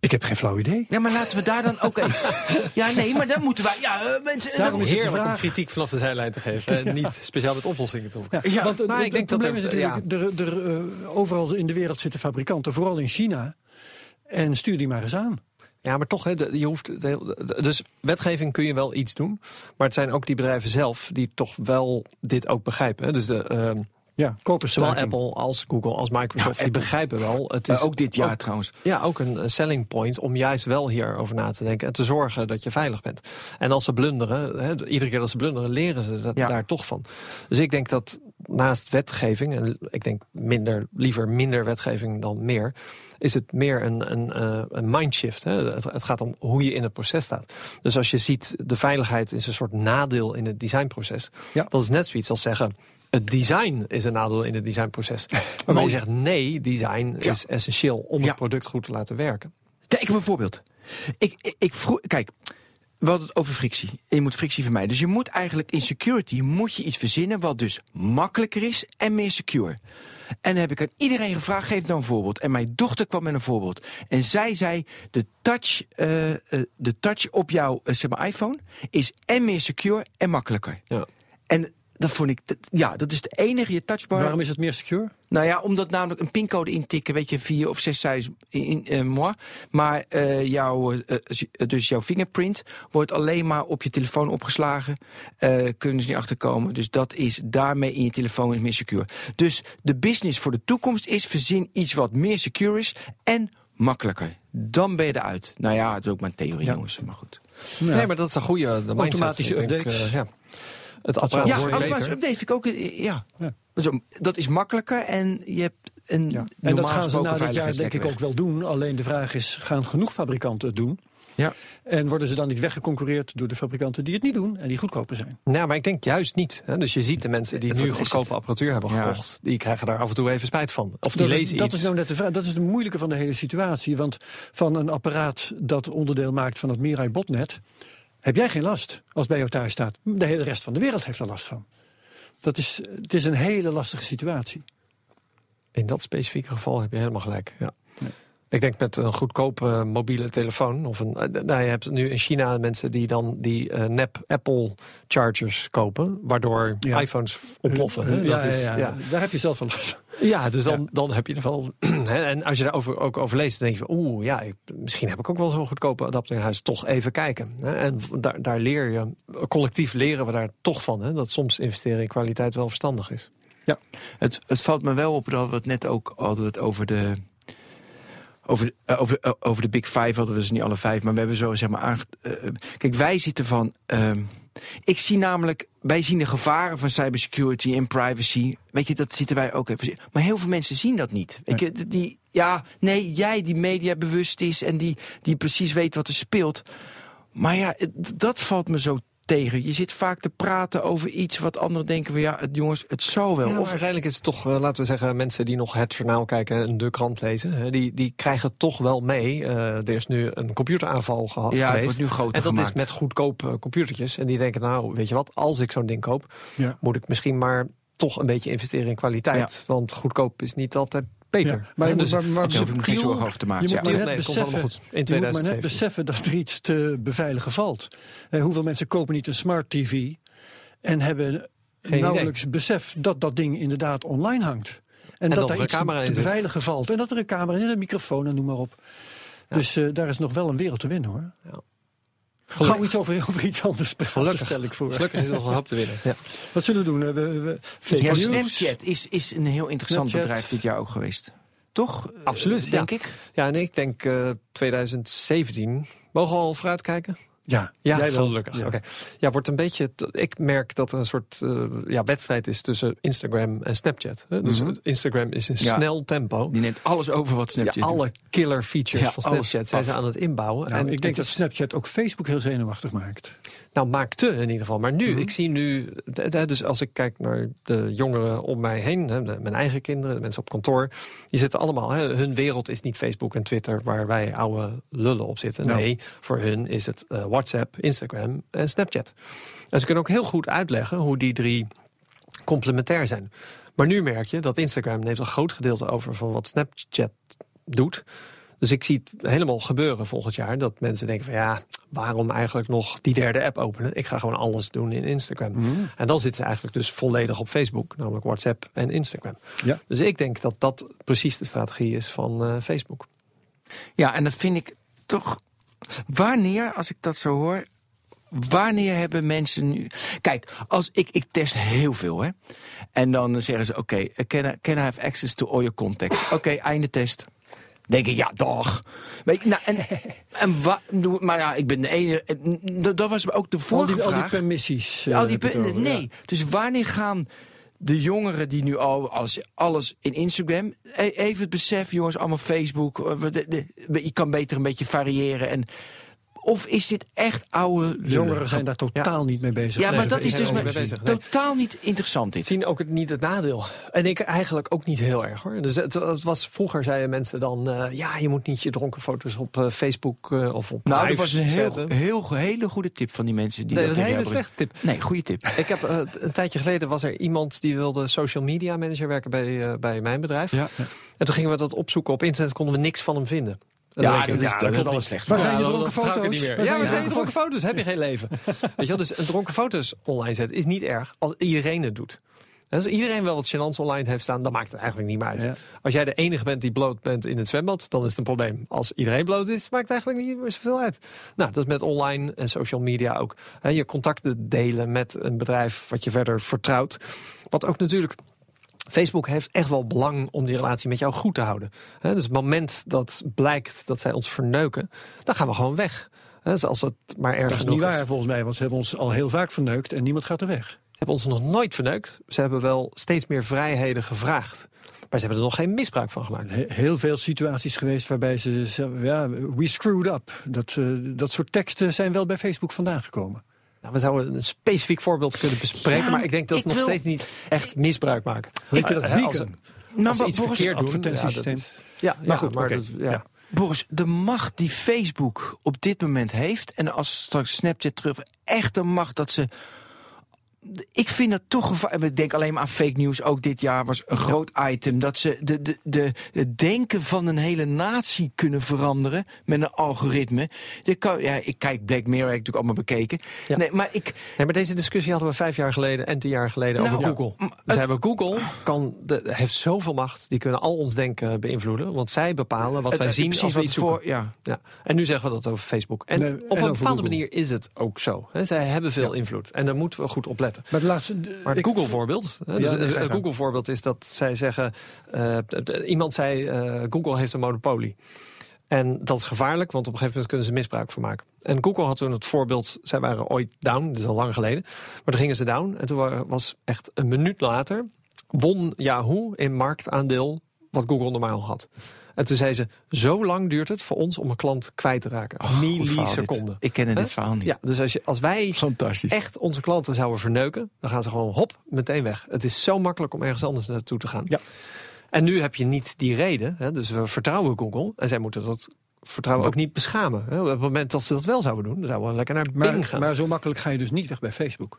Ik heb geen flauw idee. Ja, maar laten we daar dan ook even... Ja, nee, maar dan moeten wij... Ja, eh, mensen... Daarom is Heerlijk om vraag- kritiek vanaf de zijlijn te geven. En niet speciaal met oplossingen te. Ja, Ja, want maar ik het denk dat er- is natuurlijk, er, er, eh, overal in de wereld zitten fabrikanten, vooral in China. En stuur die maar eens aan. Ja, maar toch, je hoeft. Dus wetgeving kun je wel iets doen. Maar het zijn ook die bedrijven zelf die toch wel dit ook begrijpen. Dus de, ehm, Ja, kopers zowel Apple als Google als Microsoft, Ja, die begrijpen wel. Het is ook dit jaar ook- trouwens. Ja, ook een selling point om juist wel hierover na te denken en te zorgen dat je veilig bent. En als ze blunderen, hè, iedere keer dat ze blunderen, leren ze dat, Ja. daar toch van. Dus ik denk dat naast wetgeving, en ik denk minder, liever minder wetgeving dan meer, is het meer een, een, eh, een mindshift. Hè. Het, het gaat om hoe je in het proces staat. Dus als je ziet, de veiligheid is een soort nadeel in het designproces. Ja. Dat is net zoiets als zeggen. Het design is een nadeel in het designproces. Waarbij Mooi. je zegt nee, design Ja. is essentieel om Ja. het product goed te laten werken. Kijk, ik heb een voorbeeld. Ik, ik, ik vroeg, kijk, we hadden het over frictie. Je moet frictie vermijden. Dus je moet eigenlijk in security moet je iets verzinnen wat dus makkelijker is en meer secure. En dan heb ik aan iedereen gevraagd, geef nou een voorbeeld. En mijn dochter kwam met een voorbeeld. En zij zei, de touch, eh, eh, de touch op jouw eh, zeg maar, iPhone is en meer secure en makkelijker. Ja. En dat vond ik, dat- ja, dat is de enige je touchbar. Waarom is het meer secure? Nou ja, omdat namelijk een pincode intikken, weet je, vier of zes cijfers in, in eh, moi. Maar eh, jouw, eh, dus jouw fingerprint wordt alleen maar op je telefoon opgeslagen. Eh, kunnen ze niet achterkomen. Dus dat is daarmee in je telefoon is meer secure. Dus de business voor de toekomst is verzin iets wat meer secure is en makkelijker. Dan ben je eruit. Nou ja, het is ook mijn theorie, Ja. jongens. Maar goed. Nee, maar dat is een goede. Automatische denk, updates. ja. Het apparaat Ja, automatische update vind ik ook. eh, Ja. Ja. Zo, dat is makkelijker en je hebt een. ja. En dat gaan ze na dit jaar denk ik ook wel doen. Alleen de vraag is, gaan genoeg fabrikanten het doen? Ja. En worden ze dan niet weggeconcureerd door de fabrikanten die het niet doen en die goedkoper zijn? Nou, maar ik denk juist niet. Hè. Dus je ziet de mensen die Dat nu is goedkope apparatuur hebben Ja. gekocht, die krijgen daar af en toe even spijt van. Of die dat is, lezen dat iets. is nou net de vraag. Dat is het moeilijke van de hele situatie. Want van een apparaat dat onderdeel maakt van het Mirai botnet, heb jij geen last als bij jou thuis staat. De hele rest van de wereld heeft er last van. Dat is, het is een hele lastige situatie. In dat specifieke geval heb je helemaal gelijk. Ja. Ik denk met een goedkope mobiele telefoon. Of een, eh, nou, je hebt nu in China mensen die dan die eh, nep Apple chargers kopen. Waardoor Ja. iPhones ontploffen. hè. Ja, Dat ja, is, ja. ja. Daar heb je zelf van last. Ja, dus dan, dan heb je er wel. hè, en als je daarover ook over leest, dan denk je van oeh, ja, ik, misschien heb ik ook wel zo'n goedkope adapter in huis. Toch even kijken. Hè. En daar, daar leer je, collectief leren we daar toch van. Hè, dat soms investeren in kwaliteit wel verstandig is. Het, het valt me wel op dat we het net ook hadden het over de. Over, eh, over, eh, over de Big Five hadden we dus niet alle vijf, maar we hebben zo zeg maar aange... eh, kijk, wij zitten van. ehm, ik zie namelijk, wij zien de gevaren van cybersecurity en privacy. Weet je, dat zitten wij ook even. Maar heel veel mensen zien dat niet. Weet je, die, ja, nee, jij die media bewust is en die, die precies weet wat er speelt. Maar ja, dat valt me zo tegen. Je zit vaak te praten over iets wat anderen denken van ja, het, jongens, het zou wel. Ja, maar of uiteindelijk is het toch, eh, laten we zeggen, mensen die nog het journaal kijken en de krant lezen, hè, die, die krijgen toch wel mee. eh, er is nu een computeraanval geha- ja, het geweest. wordt nu groter en dat gemaakt. is met goedkope computertjes. En die denken, nou, weet je wat, als ik zo'n ding koop, Ja. moet ik misschien maar toch een beetje investeren in kwaliteit. Want goedkoop is niet altijd beter. Ja, maar je moet- dus maar- maar- me geen subtiel- zorgen over te maken. Je Ja. moet maar net Nee, beseffen- goed. In Je moet maar net 2017. beseffen dat er iets te beveiligen valt. Eh, hoeveel mensen kopen niet een smart TV en hebben Geen nauwelijks besef dat dat ding inderdaad online hangt. En, dat dat er daar iets camera te beveiligen valt. En dat er een camera in een microfoon en noem maar op. Dus eh, daar is nog wel een wereld te winnen hoor. Gelukkig. Gauw iets over, over iets anders praten, Gelukkig. stel ik voor. Gelukkig is er nog een hoop te winnen. Ja. Wat zullen we doen? We, we, Ja. Snapchat is, is een heel interessant Snapchat. bedrijf dit jaar ook geweest. Toch? Absoluut, Eh, Denk ik. ja, en ik denk eh 2017. Mogen we al vooruitkijken? Ja, Ja, gelukkig. Ja. Oké. Ja, wordt een beetje. Ik merk dat er een soort eh, ja, wedstrijd is tussen Instagram en Snapchat. hè. Dus Mhm. Instagram is in Ja. snel tempo. Die neemt alles over wat Snapchat Ja, alle killer features van Snapchat zijn ze aan het inbouwen. Nou, ik denk dat is- Snapchat ook Facebook heel zenuwachtig maakt. Nou, maakte in ieder geval. Maar nu, Mhm. ik zie nu... Dus als ik kijk naar de jongeren om mij heen... hè, mijn eigen kinderen, de mensen op kantoor... die zitten allemaal... Hè, hun wereld is niet Facebook en Twitter... waar wij oude lullen op zitten. Nee, voor hun is het eh, WhatsApp, Instagram en Snapchat. En ze kunnen ook heel goed uitleggen... hoe die drie complementair zijn. Maar nu merk je dat Instagram neemt een groot gedeelte over... van wat Snapchat doet... Dus ik zie het helemaal gebeuren volgend jaar. Dat mensen denken van ja, waarom eigenlijk nog die derde app openen? Ik ga gewoon alles doen in Instagram. Mhm. En dan zitten ze eigenlijk dus volledig op Facebook. Namelijk WhatsApp en Instagram. Ja. Dus ik denk dat dat precies de strategie is van eh, Facebook. Ja, en dat vind ik toch. Wanneer, als ik dat zo hoor. Wanneer hebben mensen nu. Kijk, als ik, ik test heel veel, hè. En dan zeggen ze: Oké, can, I, can I have access to all your contacts? Oké, einde test. Denk ik, ja, dag. Weet je, nou, en, en wa, maar ja, ik ben de ene. en Dat dat was ook de Al vorige die, al die vraag. permissies. Eh, al die je het punten, over, nee. Dus wanneer gaan de jongeren die nu al alles, alles in Instagram... e- even het besef, jongens, allemaal Facebook. eh, je kan beter een beetje variëren. En, of is dit echt oude? Jongeren zijn daar totaal niet mee bezig. Ja, maar dat is dus mee bezig, nee. totaal niet interessant dit. zien ook het, niet het nadeel. En ik eigenlijk ook niet heel erg hoor. Dus het, het was, vroeger zeiden mensen dan... eh, ja, je moet niet je dronken foto's op eh, Facebook eh, of op Nou, dat was een heel, heel, hele goede tip van die mensen. Die Nee, dat is een hele slechte tip. Nee, goede tip. Ik heb, een tijdje geleden was er iemand die wilde social media manager werken bij, eh, bij mijn bedrijf. Ja. En toen gingen we dat opzoeken op internet, konden we niks van hem vinden. En Ja, dat is- dat klopt is niet. alles slecht. Waar zijn je dronken foto's? Ja, waar zijn je dronken foto's? Heb je geen leven? Weet je wel, dus een dronken foto's online zetten is niet erg als iedereen het doet. En als iedereen wel wat gênants online heeft staan, dan maakt het eigenlijk niet meer uit. Ja. Als jij de enige bent die bloot bent in het zwembad, dan is het een probleem. Als iedereen bloot is, maakt het eigenlijk niet meer zoveel uit. Nou, dat is met online en social media ook. Hè, je contacten delen met een bedrijf wat je verder vertrouwt. Wat ook natuurlijk Facebook heeft echt wel belang om die relatie met jou goed te houden. Dus het moment dat blijkt dat zij ons verneuken, dan gaan we gewoon weg. Hè, dus als het maar erg Dat is niet waar volgens mij, want ze hebben ons al heel vaak verneukt en niemand gaat er weg. Ze hebben ons nog nooit verneukt. Ze hebben wel steeds meer vrijheden gevraagd. Maar ze hebben er nog geen misbruik van gemaakt. He- Heel veel situaties geweest waarbij ze, ze- ja, we screwed up. Dat, eh, dat soort teksten zijn wel bij Facebook vandaan gekomen. Nou, we zouden een specifiek voorbeeld kunnen bespreken. Ja, maar ik denk dat ik ze nog wil- steeds niet echt misbruik maken. Weet je dat als, Beacon? ze- als ze maar iets Boris, verkeerd doen. Ja, dat is- ja, Maar ja, goed, maar dat- ja. Ja. Boris, de macht die Facebook op dit moment heeft... en als straks Snapchat terug... echt de macht dat ze ik vind dat toch gevaarlijk. Ik denk alleen maar aan fake news. Ook dit jaar was een groot item. Dat ze de, de, de, het denken van een hele natie kunnen veranderen. met een algoritme. Kan, ja, ik kijk Black Mirror, heb ik natuurlijk allemaal bekeken. Ja. Nee, maar ik. Nee, maar deze discussie hadden we vijf jaar geleden en tien jaar geleden Nou, over ja. Google. Het- hebben Google kan de, heeft zoveel macht, die kunnen al ons denken beïnvloeden. Want zij bepalen wat wij het- zien precies als we iets zoeken. voor. Ja. Ja. En nu zeggen we dat over Facebook. En op en een bepaalde Google. manier is het ook zo. Zij hebben veel invloed. En daar moeten we goed op letten. Maar de laatste, Maar het hè, Ja, Dus je gang. Google-voorbeeld is dat zij zeggen. eh, iemand zei: eh, Google heeft een monopolie. En dat is gevaarlijk, want op een gegeven moment kunnen ze misbruik van maken. En Google had toen het voorbeeld, zij waren ooit down, dat is al lang geleden. Maar toen gingen ze down en toen wa- was echt een minuut later... won Yahoo in marktaandeel wat Google normaal had. En toen zei ze, zo lang duurt het voor ons om een klant kwijt te raken. Oh, dit. Milliseconden. Ik ken dit verhaal niet. Ja, dus als, je, als wij echt onze klanten zouden verneuken, dan gaan ze gewoon hop, meteen weg. Het is zo makkelijk om ergens anders naartoe te gaan. Ja. En nu heb je niet die reden, hè, dus we vertrouwen Google en zij moeten dat vertrouwen ook niet beschamen. Hè. Op het moment dat ze dat wel zouden doen, dan zouden we lekker naar Bing maar, gaan. maar zo makkelijk ga je dus niet weg bij Facebook.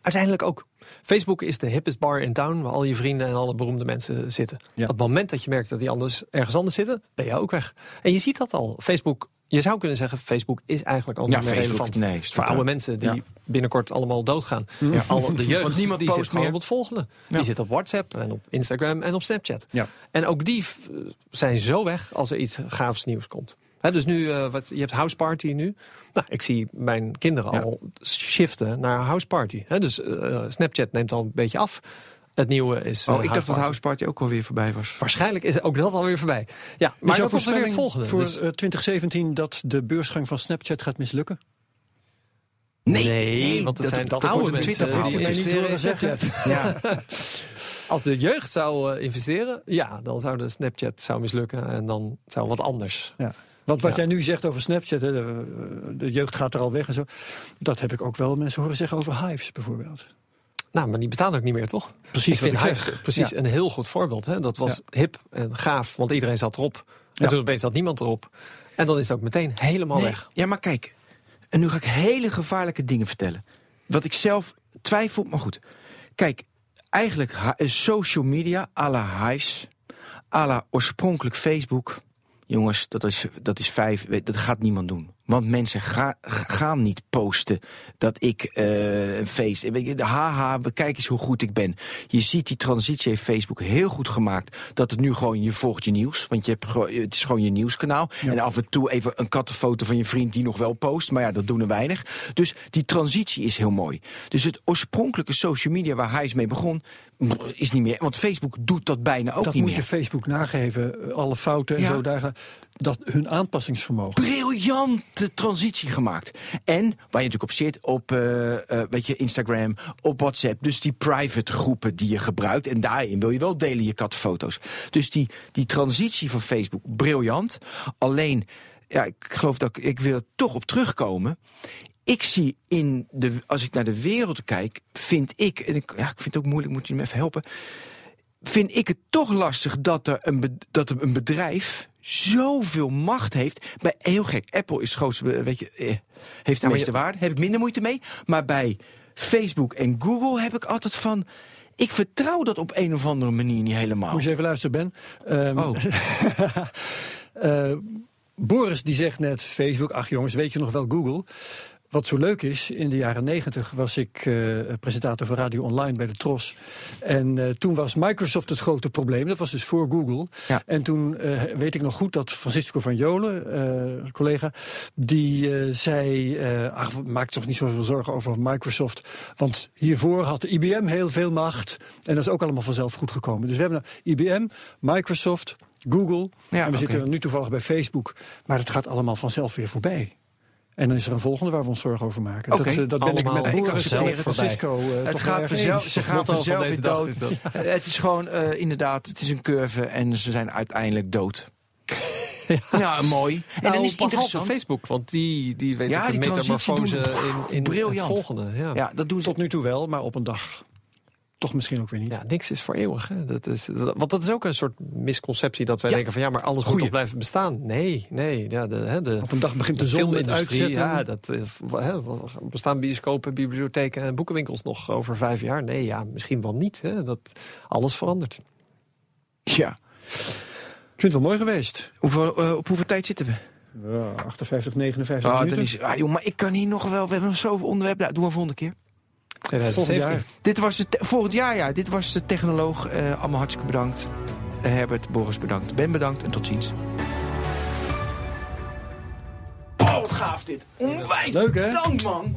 Uiteindelijk ook. Facebook is de hippest bar in town waar al je vrienden en alle beroemde mensen zitten. Ja. Op het moment dat je merkt dat die anders ergens anders zitten, ben je ook weg. En je ziet dat al. Facebook, je zou kunnen zeggen, Facebook is eigenlijk al Ja, niet meer Facebook, relevant. nee, voor oude mensen die Ja. binnenkort allemaal doodgaan. Ja. Alle, de jeugd Want niemand die post zit gewoon meer. op het volgende. Die zit op WhatsApp en op Instagram en op Snapchat. Ja. En ook die zijn zo weg als er iets gaafs nieuws komt. Dus nu, eh, wat, je hebt House Party nu. Nou, ik zie mijn kinderen al shiften naar House Party. Dus eh, Snapchat neemt al een beetje af. Het nieuwe is. eh, Oh, ik dacht dat Party. House Party ook alweer voorbij was. Waarschijnlijk is ook dat alweer voorbij. Ja, maar weer het volgende. voor Dus- eh, 2017 dat de beursgang van Snapchat gaat mislukken? Nee, want het zijn dat oude wordt een mensen Twitter-verhaal. die investeren in. Snapchat. Ja. Als de jeugd zou eh, investeren, ja, dan zou de Snapchat zou mislukken en dan zou wat anders. Want wat Ja. jij nu zegt over Snapchat, hè, de, de jeugd gaat er al weg en zo. Dat heb ik ook wel mensen horen zeggen over Hives bijvoorbeeld. Nou, maar die bestaan ook niet meer, toch? Precies ik vind precies Ja. een heel goed voorbeeld. Hè? Dat was hip en gaaf, want iedereen zat erop. En Ja. toen opeens zat niemand erop. En dan is het ook meteen helemaal Nee, weg. Ja, maar kijk. En nu ga ik hele gevaarlijke dingen vertellen. Wat ik zelf twijfel, maar goed. Kijk, eigenlijk ha- eh, social media à la Hives, à la oorspronkelijk Facebook. Jongens, dat is, dat is vijf, dat gaat niemand doen. Want mensen ga- gaan niet posten dat ik eh, een feest... Haha, bekijk eens hoe goed ik ben. Je ziet die transitie heeft Facebook heel goed gemaakt. Dat het nu gewoon, je volgt je nieuws. Want je hebt, het is gewoon je nieuwskanaal. En af en toe even een kattenfoto van je vriend die nog wel post. Maar ja, dat doen er weinig. Dus die transitie is heel mooi. Dus het oorspronkelijke social media waar hij is mee begon... is niet meer. Want Facebook doet dat bijna ook dat niet moet meer. je Facebook nageven, alle fouten en Ja. zo. Daar, dat hun aanpassingsvermogen. briljante transitie gemaakt. En waar je natuurlijk op zit, op eh, eh, weet je, Instagram, op WhatsApp. Dus die private groepen die je gebruikt. En daarin wil je wel delen je kattenfoto's. Dus die, die transitie van Facebook, briljant. Alleen, ja, ik geloof dat ik, ik wil er toch op terugkomen. Ik zie in de, als ik naar de wereld kijk, vind ik, en ik, ja, ik vind het ook moeilijk, moet je me even helpen vind ik het toch lastig dat er een, dat er een bedrijf zoveel macht heeft. Bij, heel gek, Apple is het grootste, weet je, eh, heeft de meeste je- waarde. Heb ik minder moeite mee. Maar bij Facebook en Google heb ik altijd van... Ik vertrouw dat op een of andere manier niet helemaal. Moet je even luisteren, Ben. Ehm, Oh, Eh, Boris die zegt net Facebook, ach jongens, weet je nog wel Google? Wat zo leuk is, in de jaren negentig was ik eh, presentator van Radio Online bij de Tros. En eh, toen was Microsoft het grote probleem. Dat was dus voor Google. Ja. En toen eh, weet ik nog goed dat Francisco van Jolen, collega, die zei: Ach, maak toch niet zoveel zorgen over Microsoft. Want hiervoor had de IBM heel veel macht. En dat is ook allemaal vanzelf goed gekomen. Dus we hebben nou IBM, Microsoft, Google. Ja, en we zitten nu toevallig bij Facebook. Maar het gaat allemaal vanzelf weer voorbij. En dan is er een volgende waar we ons zorgen over maken. Dat, eh, dat ben ik met Boris en het. Francisco eh, het toch gaat vanzelf, ze gaan van vanzelf deze weer dag dood. is dat. Het is gewoon, eh, inderdaad, het is een curve en ze zijn uiteindelijk dood. Ja, mooi. En dan Nou, is het interessant. Facebook, want die, die weet Ja, die metamorfose doen- in, in briljant. het volgende. Ja. Ja, dat doen ze Tot nu toe wel, maar op een dag. Toch misschien ook weer niet. Ja, niks is voor eeuwig. Hè. Dat is, dat, want dat is ook een soort misconceptie dat wij Ja. denken van ja, maar alles moet Goeie. toch blijven bestaan. Nee, nee. Ja, de, hè, de, Op een dag begint de, de zon met uitzetten. ja, dat, eh, hè, bestaan bioscopen, bibliotheken en boekenwinkels nog over vijf jaar? Nee, ja, misschien wel niet. Hè. Dat, alles verandert. Ja. Ik vind het wel mooi geweest. Hoeveel, eh, op hoeveel tijd zitten we? Ja, 58, 59 Ah, minuten. is, ah, joh, maar ik kan hier nog wel. We hebben nog zoveel onderwerpen. Nou, doen we volgende keer. 2017. Volgend jaar. Dit was het volgend jaar, ja. Dit was de technoloog. Eh, allemaal hartstikke bedankt. Herbert, Boris bedankt. Ben bedankt en tot ziens. Oh, wat gaaf dit. Onwijs Leuk, hè? bedankt, man.